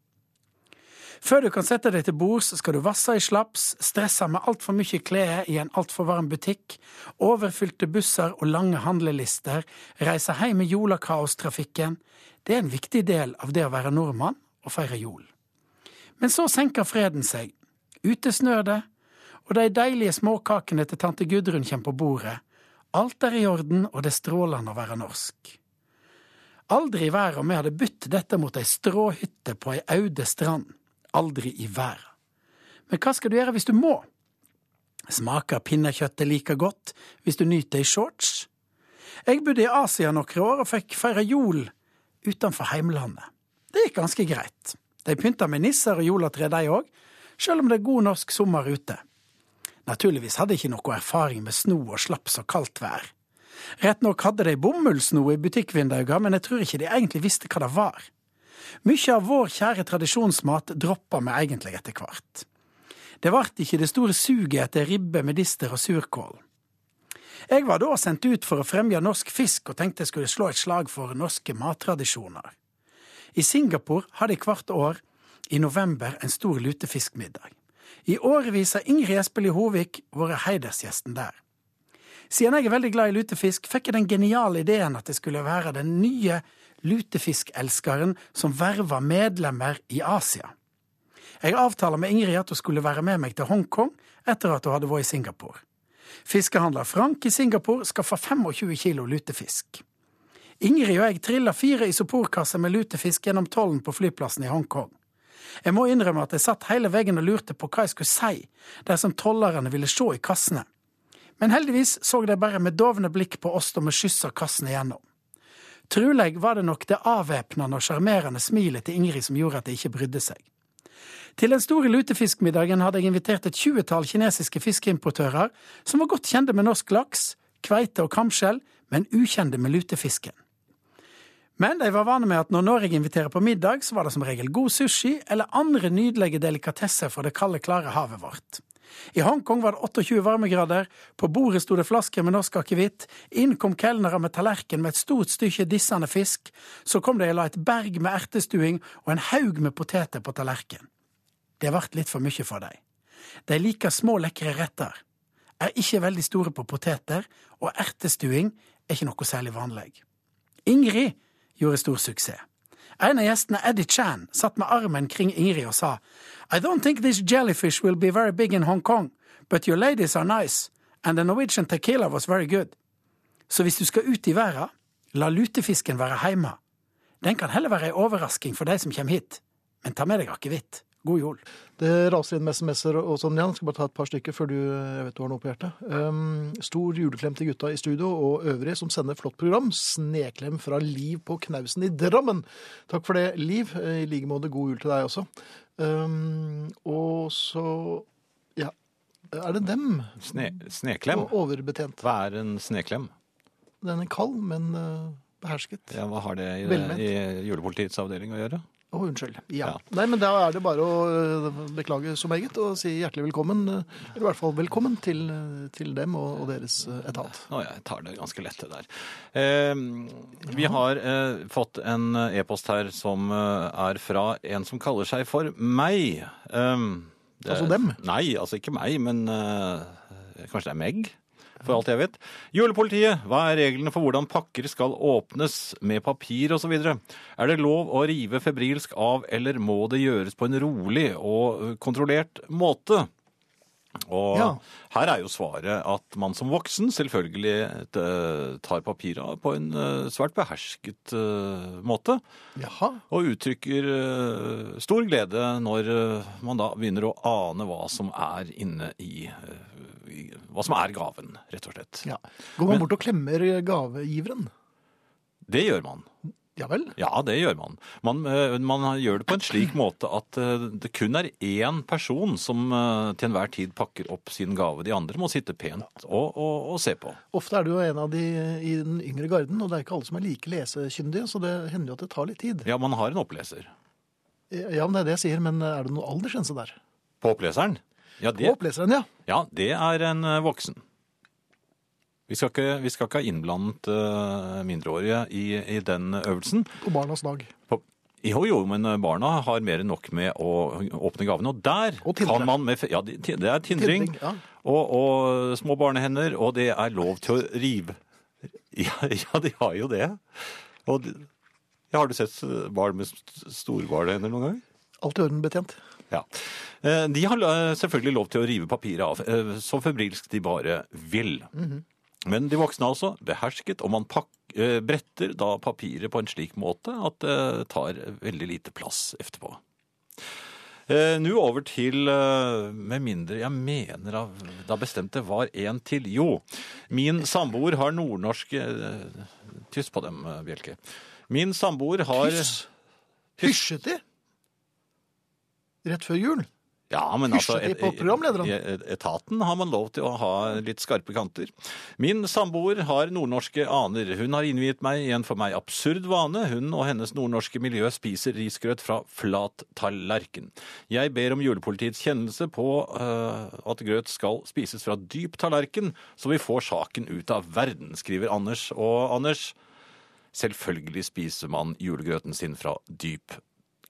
Før du kan sette deg til bords, skal du vasse i slaps, stresse med altfor mye klær i en altfor varm butikk, overfylte busser og lange handlelister, reise hjem i jolakaostrafikken. Det er en viktig del av det å være nordmann og feire jul. Men så senker freden seg. Ute snør det, og de deilige småkakene til tante Gudrun kommer på bordet. Alt er i orden, og det er strålende å være norsk. Aldri i verden om vi hadde bytt dette mot ei stråhytte på ei aude strand. Aldri i verden. Men hva skal du gjøre hvis du må? Smaker pinnekjøttet like godt hvis du nyter i shorts? Jeg bodde i Asia noen år og fikk feire jul utenfor heimlandet. Det gikk ganske greit. De pynta med nisser og juletre, de òg, sjøl om det er god norsk sommer ute. Naturligvis hadde jeg ikke noe erfaring med sno og slaps og kaldt vær. Rett nok hadde de bomullsno i butikkvinduene, men jeg tror ikke de egentlig visste hva det var. Mykje av vår kjære tradisjonsmat droppa vi egentlig etter hvert. Det vart ikke det store suget etter ribbe, medister og surkål. Jeg var da sendt ut for å fremje norsk fisk og tenkte jeg skulle slå et slag for norske mattradisjoner. I Singapore har de hvert år i november en stor lutefiskmiddag. I årevis har Ingrid Espelid Hovik vært heidersgjesten der. Siden jeg er veldig glad i lutefisk, fikk jeg den geniale ideen at det skulle være den nye lutefiskelskeren som verva medlemmer i Asia. Jeg avtaler med Ingrid at hun skulle være med meg til Hongkong etter at hun hadde vært i Singapore. Fiskehandler Frank i Singapore skaffa 25 kilo lutefisk. Ingrid og jeg trilla fire isoporkasser med lutefisk gjennom tollen på flyplassen i Hongkong. Jeg må innrømme at jeg satt hele veien og lurte på hva jeg skulle si dersom tollerne ville se i kassene. Men heldigvis så de bare med dovne blikk på oss da vi skyssa kassene gjennom. Truleg var det nok det avvæpnende og sjarmerende smilet til Ingrid som gjorde at det ikke brydde seg. Til den store lutefiskmiddagen hadde jeg invitert et tjuetall kinesiske fiskeimportører som var godt kjente med norsk laks, kveite og kamskjell, men ukjente med lutefisken. Men de var vane med at når Norge inviterer på middag, så var det som regel god sushi eller andre nydelige delikatesser fra det kalde, klare havet vårt. I Hongkong var det 28 varmegrader, på bordet sto det flasker med norsk akevitt, inn kom kelnere med tallerken med et stort stykke dissende fisk, så kom de og la et berg med ertestuing og en haug med poteter på tallerken. Det vart litt for mye for dem. De liker små, lekre retter, er ikke veldig store på poteter, og ertestuing er ikke noe særlig vanlig. Ingrid gjorde stor suksess. En av gjestene, Eddie Chan, satt med armen kring Ingrid og sa I don't think this jellyfish will be very big in Hong Kong, but your ladies are nice, and the Norwegian tequila was very good. Så hvis du skal ut i verden, la lutefisken være hjemme. Den kan heller være ei overrasking for de som kommer hit, men ta med deg akevitt. God jul. Det raser inn med SMS-er og sånn, Jan. Skal bare ta et par stykker før du jeg vet du har noe på hjertet. Um, stor juleklem til gutta i studio og øvrige som sender flott program. Sneklem fra Liv på Knausen i Drammen. Takk for det, Liv. I like måte god jul til deg også. Um, og så ja, er det dem? Sne, sneklem? Og overbetjent. Hva er en sneklem? Den er kald, men uh, behersket. Ja, hva har det i, i julepolitiets avdeling å gjøre? Å, unnskyld. Ja. Ja. Nei, men da er det bare å øh, beklage så meget og si hjertelig velkommen. øh, Eller i hvert fall velkommen til, øh, til dem og, og deres etat. Å, jeg tar det ganske lett, det der. Eh, vi har eh, fått en eh, e-post her som eh, er fra en som kaller seg for meg. Eh, det- Altså dem? Nei, altså ikke meg, men eh, kanskje det er Meg, for alt jeg vet. Julepolitiet, hva er reglene for hvordan pakker skal åpnes med papir osv.? Er det lov å rive febrilsk av, eller må det gjøres på en rolig og eh, kontrollert måte? Og Ja. her er jo svaret at man som voksen selvfølgelig eh, tar papiret på en eh, svært behersket eh, måte, Jaha. og uttrykker stor glede når man da begynner å ane hva som er inne i Hva som er gaven, rett og slett. Ja. Går man Men- bort og klemmer gavegiveren? Det gjør man. Ja vel? Ja, det gjør man. Man, eh, man gjør det på en slik måte at eh, det kun er én person som eh, til enhver tid pakker opp sin gave. De andre må sitte pent og, og, og se på. Ofte er du jo en av de i den yngre garden, og det er ikke alle som er like lesekyndige, så det hender jo at det tar litt tid. Ja, man har en oppleser. Ja, men det er det jeg sier, men er det noen aldersgrense der? På oppleseren? Ja, På oppleseren, ja. ja, det er en voksen. Vi skal ikke, vi skal ikke ha innblandet eh, mindreårige i, i den øvelsen. På barnas dag. På, jo, jo, men eh, barna har mer enn nok med å åpne gavene. Og der Og kan man med Ja, det er tindring. Tindring, ja. Og, og små barnehender, og det er lov til å rive. Ja, [laughs] ja de har jo det. Og ja, har du sett barn med st- store barnehender noen gang? Alt i orden, betjent. Ja. Eh, De har eh, selvfølgelig lov til å rive papiret av, eh, så febrilsk de bare vil. Men de voksne altså behersket, og man pak eh, bretter da papiret på en slik måte at det tar veldig lite plass etterpå. Eh, Nå over til eh, Med mindre jeg mener av- da bestemte var en til. Jo, min samboer har nordnorsk eh, Tyst på dem, Bjelke. Min samboer har Tyss? Hysjet de? Rett før jul? Ja, men altså, Etaten har man lov til å ha litt skarpe kanter. Min samboer har nordnorske aner. Hun har innviet meg i en for meg absurd vane. Hun og hennes nordnorske miljø spiser risgrøt fra flat tallerken. Jeg ber om julepolitiets kjennelse på uh, at grøt skal spises fra dyp tallerken, så vi får saken ut av verden, skriver Anders. Og Anders, selvfølgelig spiser man julegrøten sin fra dyp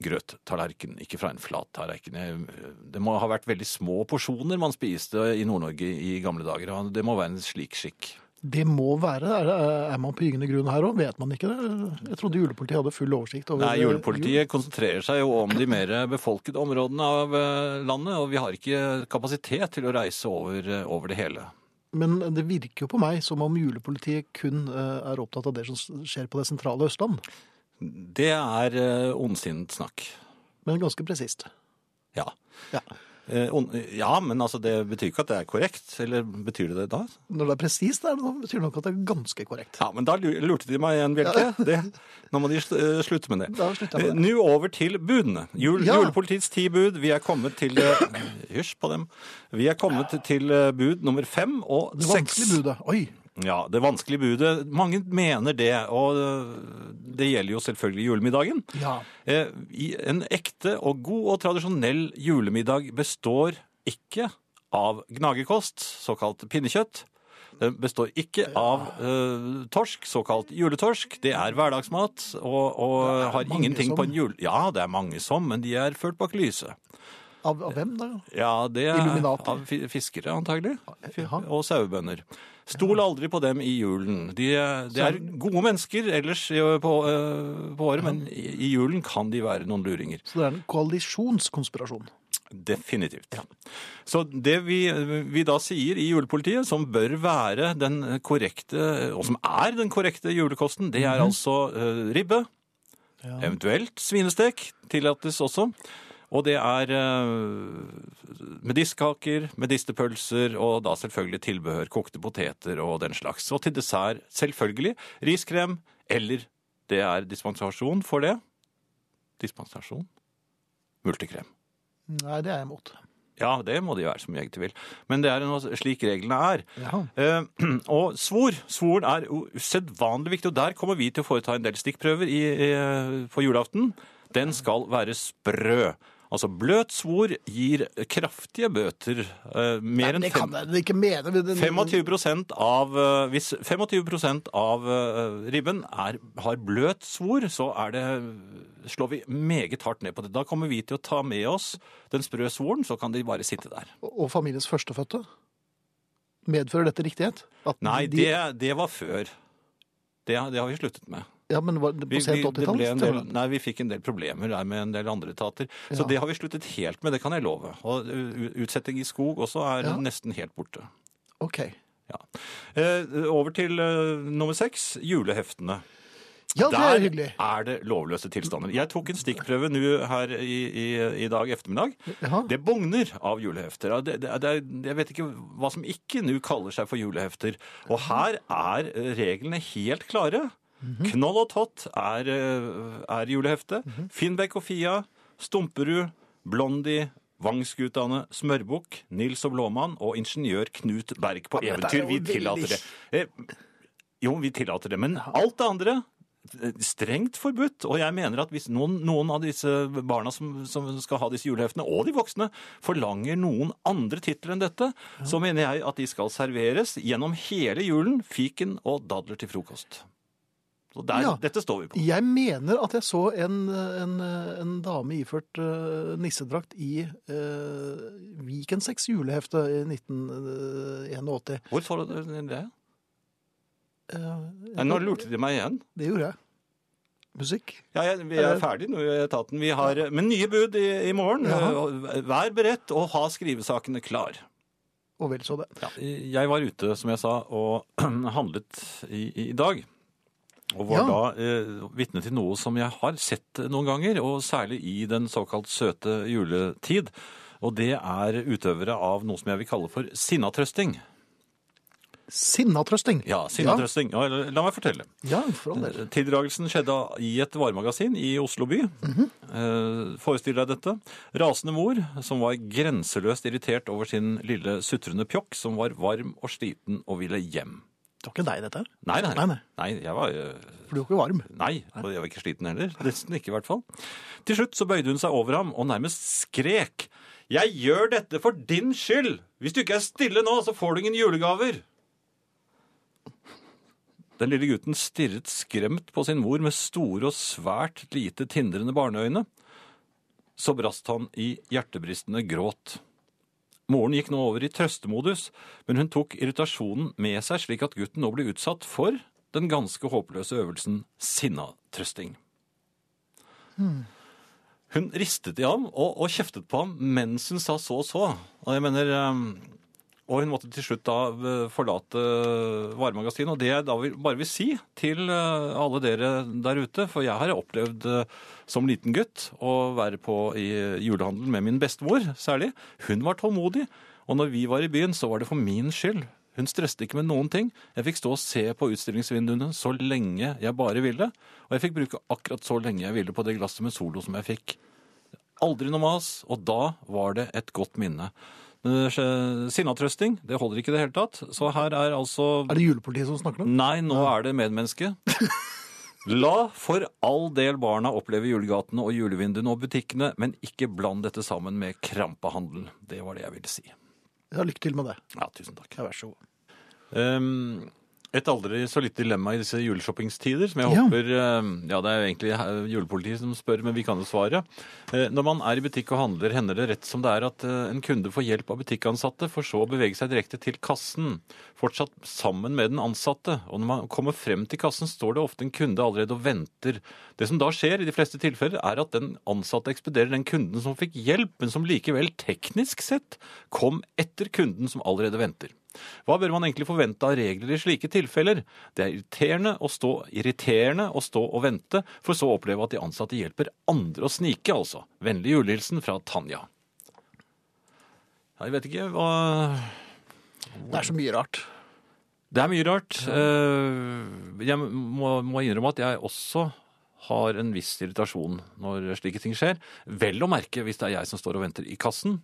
grøttallerken, ikke fra en flat tallerken. Det må ha vært veldig små porsjoner man spiste i Nord-Norge i gamle dager. og Det må være en slik skikk. Det må være. Er, er man på gyngende grunn her òg? Vet man ikke det? Jeg trodde julepolitiet hadde full oversikt over Nei, Julepolitiet konsentrerer seg jo om de mer befolkede områdene av eh, landet, og vi har ikke kapasitet til å reise over, eh, over det hele. Men det virker jo på meg som om julepolitiet kun eh, er opptatt av det som skjer på det sentrale Østland. Det er eh, ondsinnet snakk. Men ganske presist. Ja. Ja. Eh, ja, men altså, det betyr ikke at det er korrekt. Eller betyr det det da? Når det er presist, betyr det nok at det er ganske korrekt. Ja, men da lurte de meg igjen, Bjelke. Ja. nå må de eh, slutte med det. Da jeg med det. Nå over til budene. Jul, Ja. Julepolitiets ti bud. Vi er kommet til Hysj på dem. Vi er kommet til bud nummer fem og seks. Det vanskelige budet. Oi! Ja, det vanskelige budet. Mange mener det, og øh, det gjelder jo selvfølgelig julemiddagen. Ja. Eh, En ekte og god og tradisjonell julemiddag består ikke av gnagekost, såkalt pinnekjøtt. Den består ikke av uh, torsk, såkalt juletorsk. Det er hverdagsmat og, og har ingenting som. på en jul... Ja, det er mange som, men de er ført bak lyset. Av, av hvem, da? Ja, det er av fiskere, antagelig. Og sauebønder. Stol aldri på dem i julen. De, de er gode mennesker ellers på, eh, på året, men i, julen kan de være noen luringer. Så det er en koalisjonskonspirasjon. Definitivt. Så det vi, vi da sier i julepolitiet, som bør være den korrekte, og som er den korrekte julekosten, det er altså ribbe. ribbe, eventuelt svinestek, tillates også. Og det er eh, medisterkaker, medisterpølser og da selvfølgelig tilbehør, kokte poteter og den slags. Og til dessert selvfølgelig riskrem, eller det er dispensasjon for det. Dispensasjon? Multekrem. Nei, det er jeg imot. Ja, det må de være som jeg vil. Men det er noe slik reglene er. Ja. Eh, [clears throat] og svor. Svoren er usedvanlig viktig, og der kommer vi til å foreta en del stikkprøver i, i, på julaften. Den skal være sprø. Altså bløt svor gir kraftige bøter. eh, mer enn fem- ikke mene. men det- 25 av, eh, Hvis 25 av eh, ribben er, har bløt svor, så er det, slår vi meget hardt ned på det. Da kommer vi til å ta med oss den sprø svoren, så kan de bare sitte der. Og familiens førstefødte? Medfører dette riktighet? At Nei, de- det, det var før. Det, det har vi sluttet med. Ja, men var det på sent vi, det ble en del, 80-tall? nei, vi fikk en del problemer der med en del andre etater. Så Ja. det har vi sluttet helt med, det kan jeg love. Og utsetting i skog også er Ja. nesten helt borte. Ok. Ja. Eh, over til nummer seks, juleheftene. Ja, det Der er hyggelig. er det lovløse tilstander. Jeg tok en stikkprøve nå her i, i, i dag ettermiddag. Jaha. Det bugner av julehefter. Det, det, det, jeg vet ikke hva som ikke nå kaller seg for julehefter. Og her er reglene helt klare. Knoll og Tott er, er juleheftet. Mm julehefte. Finnbekk og Fia, Stumperud, Blondie, Vangsgutane, Smørbukk, Nils og Blåmann og ingeniør Knut Berg på Ja, eventyr. Vi tillater det. Eh, Jo, vi tillater det. Men alt det andre eh, Strengt forbudt. Og jeg mener at hvis noen, noen av disse barna som, som skal ha disse juleheftene, og de voksne, forlanger noen andre titler enn dette, så mener jeg at de skal serveres gjennom hele julen fiken og dadler til frokost. Så der, Ja. Dette står vi på. Jeg mener at jeg så en, en, en dame iført uh, nissedrakt i uh, Vikensex julehefte i 1981. Hvor så du det? Uh, Nei, nå lurte de meg igjen. Det gjorde jeg. Musikk. Ja, jeg, vi er ferdig nå i etaten. Vi har, men nye bud i, i morgen. Jaha. Vær beredt og ha skrivesakene klar. Og vel så det. Ja, jeg var ute, som jeg sa, og [clears throat] handlet i, i dag. Og var Ja. da eh, vitne til noe som jeg har sett noen ganger, og særlig i den såkalt søte juletid. Og det er utøvere av noe som jeg vil kalle for sinnatrøsting. Sinnatrøsting. Ja, sinnatrøsting. Ja, la meg fortelle. Ja, for all del. Tildragelsen skjedde i et varemagasin i Oslo by. Eh, Forestill deg dette. Rasende mor, som var grenseløst irritert over sin lille sutrende pjokk, som var varm og sliten og ville hjem. Det var ikke deg, dette. Nei, nei. Nei, nei. nei jeg var Uh... For du var ikke varm. Nei, og jeg var ikke sliten heller. Nesten ikke, i hvert fall. Til slutt så bøyde hun seg over ham og nærmest skrek. Jeg gjør dette for din skyld! Hvis du ikke er stille nå, så får du ingen julegaver! Den lille gutten stirret skremt på sin mor med store og svært lite tindrende barneøyne. Så brast han i hjertebristende gråt. Moren gikk nå over i trøstemodus, men hun tok irritasjonen med seg slik at gutten nå ble utsatt for den ganske håpløse øvelsen sinnatrøsting. Hun ristet i ham og, og kjeftet på ham mens hun sa så og så. Og jeg mener... og hun måtte til slutt da eh, forlate varemagasinet. Og det jeg da bare vil si til eh, alle dere der ute, for jeg har opplevd eh, som liten gutt å være på i julehandelen med min bestemor særlig. Hun var tålmodig. Og når vi var i byen, så var det for min skyld. Hun stresset ikke med noen ting. Jeg fikk stå og se på utstillingsvinduene så lenge jeg bare ville. Og jeg fikk bruke akkurat så lenge jeg ville på det glasset med Solo som jeg fikk. Aldri noe mas, og da var det et godt minne. Eh, Sinnatrøsting, det holder ikke i det hele tatt. Så her er altså Er det julepolitiet som snakker nå? Nei, nå er det medmenneske. [laughs] La for all del barna oppleve julegatene og julevinduene og butikkene, men ikke bland dette sammen med krampehandel. Det var det jeg ville si. Ja, lykke til med det. Ja, tusen takk. Ja, vær så god. Um, et aldri så litt dilemma i disse juleshoppingstider, som jeg Ja. håper um, Ja, det er jo egentlig eh, julepolitiet som spør, men vi kan jo svare. Eh, Når man er i butikk og handler, hender det rett som det er at eh, en kunde får hjelp av butikkansatte, for så å bevege seg direkte til kassen, fortsatt sammen med den ansatte. Og når man kommer frem til kassen, står det ofte en kunde allerede og venter. Det som da skjer i de fleste tilfeller, er at den ansatte ekspederer den kunden som fikk hjelp, men som likevel teknisk sett kom etter kunden som allerede venter. Hva bør man egentlig forvente av regler i slike tilfeller? Det er irriterende å stå, irriterende å stå og vente, for så å oppleve at de ansatte hjelper andre å snike, altså. Vennlig julehilsen fra Tanja. Jeg vet ikke hva Det er så mye rart. Det er mye rart. Eh, Jeg må, må innrømme at jeg også har en viss irritasjon når slike ting skjer. Vel å merke hvis det er jeg som står og venter i kassen.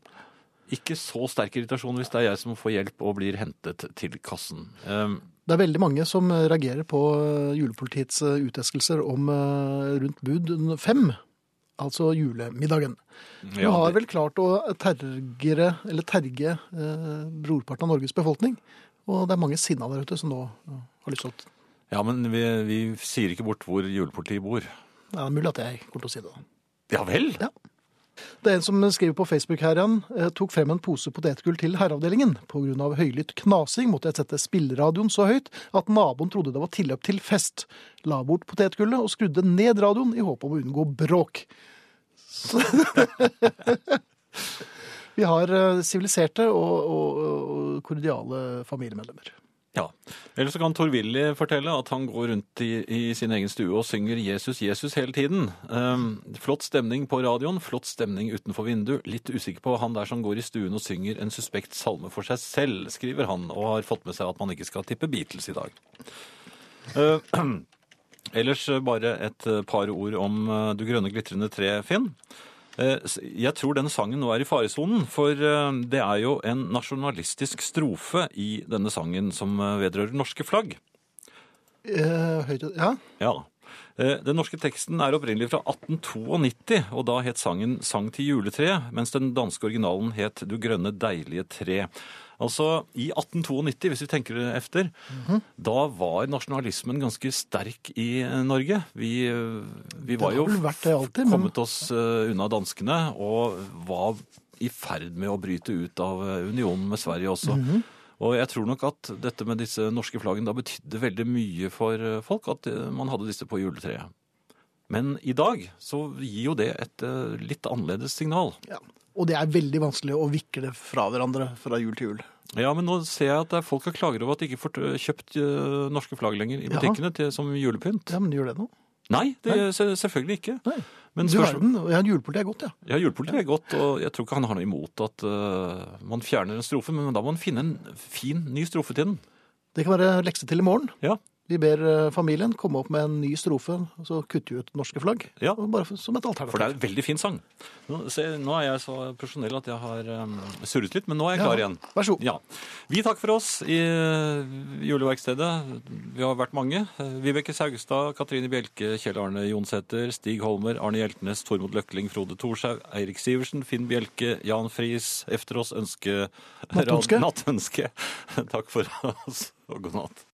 Ikke så sterk irritasjon hvis det er jeg som får hjelp og blir hentet til kassen. Eh, Det er veldig mange som reagerer på eh, julepolitiets eh, uteskelser om eh, rundt bud fem, altså julemiddagen. Du ja, har vel klart å tergere, eller terge eh, brorparten av Norges befolkning, og det er mange sinna der ute som nå har lyst til å Ja, men vi, vi sier ikke bort hvor julepolitiet bor. Det er mulig at jeg kommer til å si det. Ja vel? Ja. Det er en som skriver på Facebook her igjen, eh, tok frem en pose potetgull til herreavdelingen. Av høylytt knasing måtte jeg sette spilleradioen så høyt at naboen trodde det var tilløp til fest. La bort potetgullet og skrudde ned radioen i håp om å unngå bråk. Så... [laughs] Vi har eh, siviliserte og, og, og kordiale familiemedlemmer. Ja. Eller så kan Tor-Willy fortelle at han går rundt i, i sin egen stue og synger 'Jesus, Jesus' hele tiden. Um, flott stemning på radioen, flott stemning utenfor vinduet. Litt usikker på han der som går i stuen og synger en suspekt salme for seg selv, skriver han, og har fått med seg at man ikke skal tippe Beatles i dag. Uh, [clears throat] ellers bare et par ord om uh, Du grønne glitrende tre, Finn. Eh, Jeg tror denne sangen nå er i faresonen, for eh, det er jo en nasjonalistisk strofe i denne sangen som eh, vedrører norske flagg. Ja, Ja. Den norske teksten er opprinnelig fra 1892, og da het sangen 'Sang til juletreet', mens den danske originalen het 'Du grønne deilige tre'. Altså, I 1892, hvis vi tenker efter, da var nasjonalismen ganske sterk i eh, Norge. Vi, eh, vi var jo alltid, men- kommet oss eh, unna danskene og var i ferd med å bryte ut av unionen med Sverige også. Mhm. Og jeg tror nok at dette med disse norske flaggene da betydde veldig mye for folk, at man hadde disse på juletreet. Men i dag så gir jo det et litt annerledes signal. ja. Og det er veldig vanskelig å vikle det fra hverandre fra jul til jul. Ja, men nå ser jeg at er folk har klager over at de ikke får kjøpt eh, norske flagg lenger i butikkene til, som julepynt. Ja, men gjør det nå? Nei, det, se- selvfølgelig ikke. Nei. Men Du spørsmål- verden, ja, julepolitiet er godt, ja. Ja, julepolitiet er godt, og jeg tror ikke han har noe imot at uh, man fjerner en strofe, men da må man finne en fin ny strofe til den. Det kan være lekse til i morgen. Ja. Vi ber eh, familien komme opp med en ny strofe, og så kutter vi ut norske flagg. Ja. Bare som et alternativ. For det er en veldig fin sang. Nå, se, nå er jeg så profesjonell at jeg har um, surret litt, men nå er jeg Ja, klar igjen. Vær så god. Ja. Vi takker for oss i uh, juleverkstedet. Vi har vært mange. Uh, Vibeke Saugstad, Katrine Bjelke, Kjell Arne Jonsæter, Stig Holmer, Arne Hjeltnes, Tormod Løkling, Frode Thorshaug, Eirik Sivertsen, Finn Bjelke, Jan Friis. Efter oss ønske Nattønske. Nattønske. [laughs] Takk for oss, og god natt.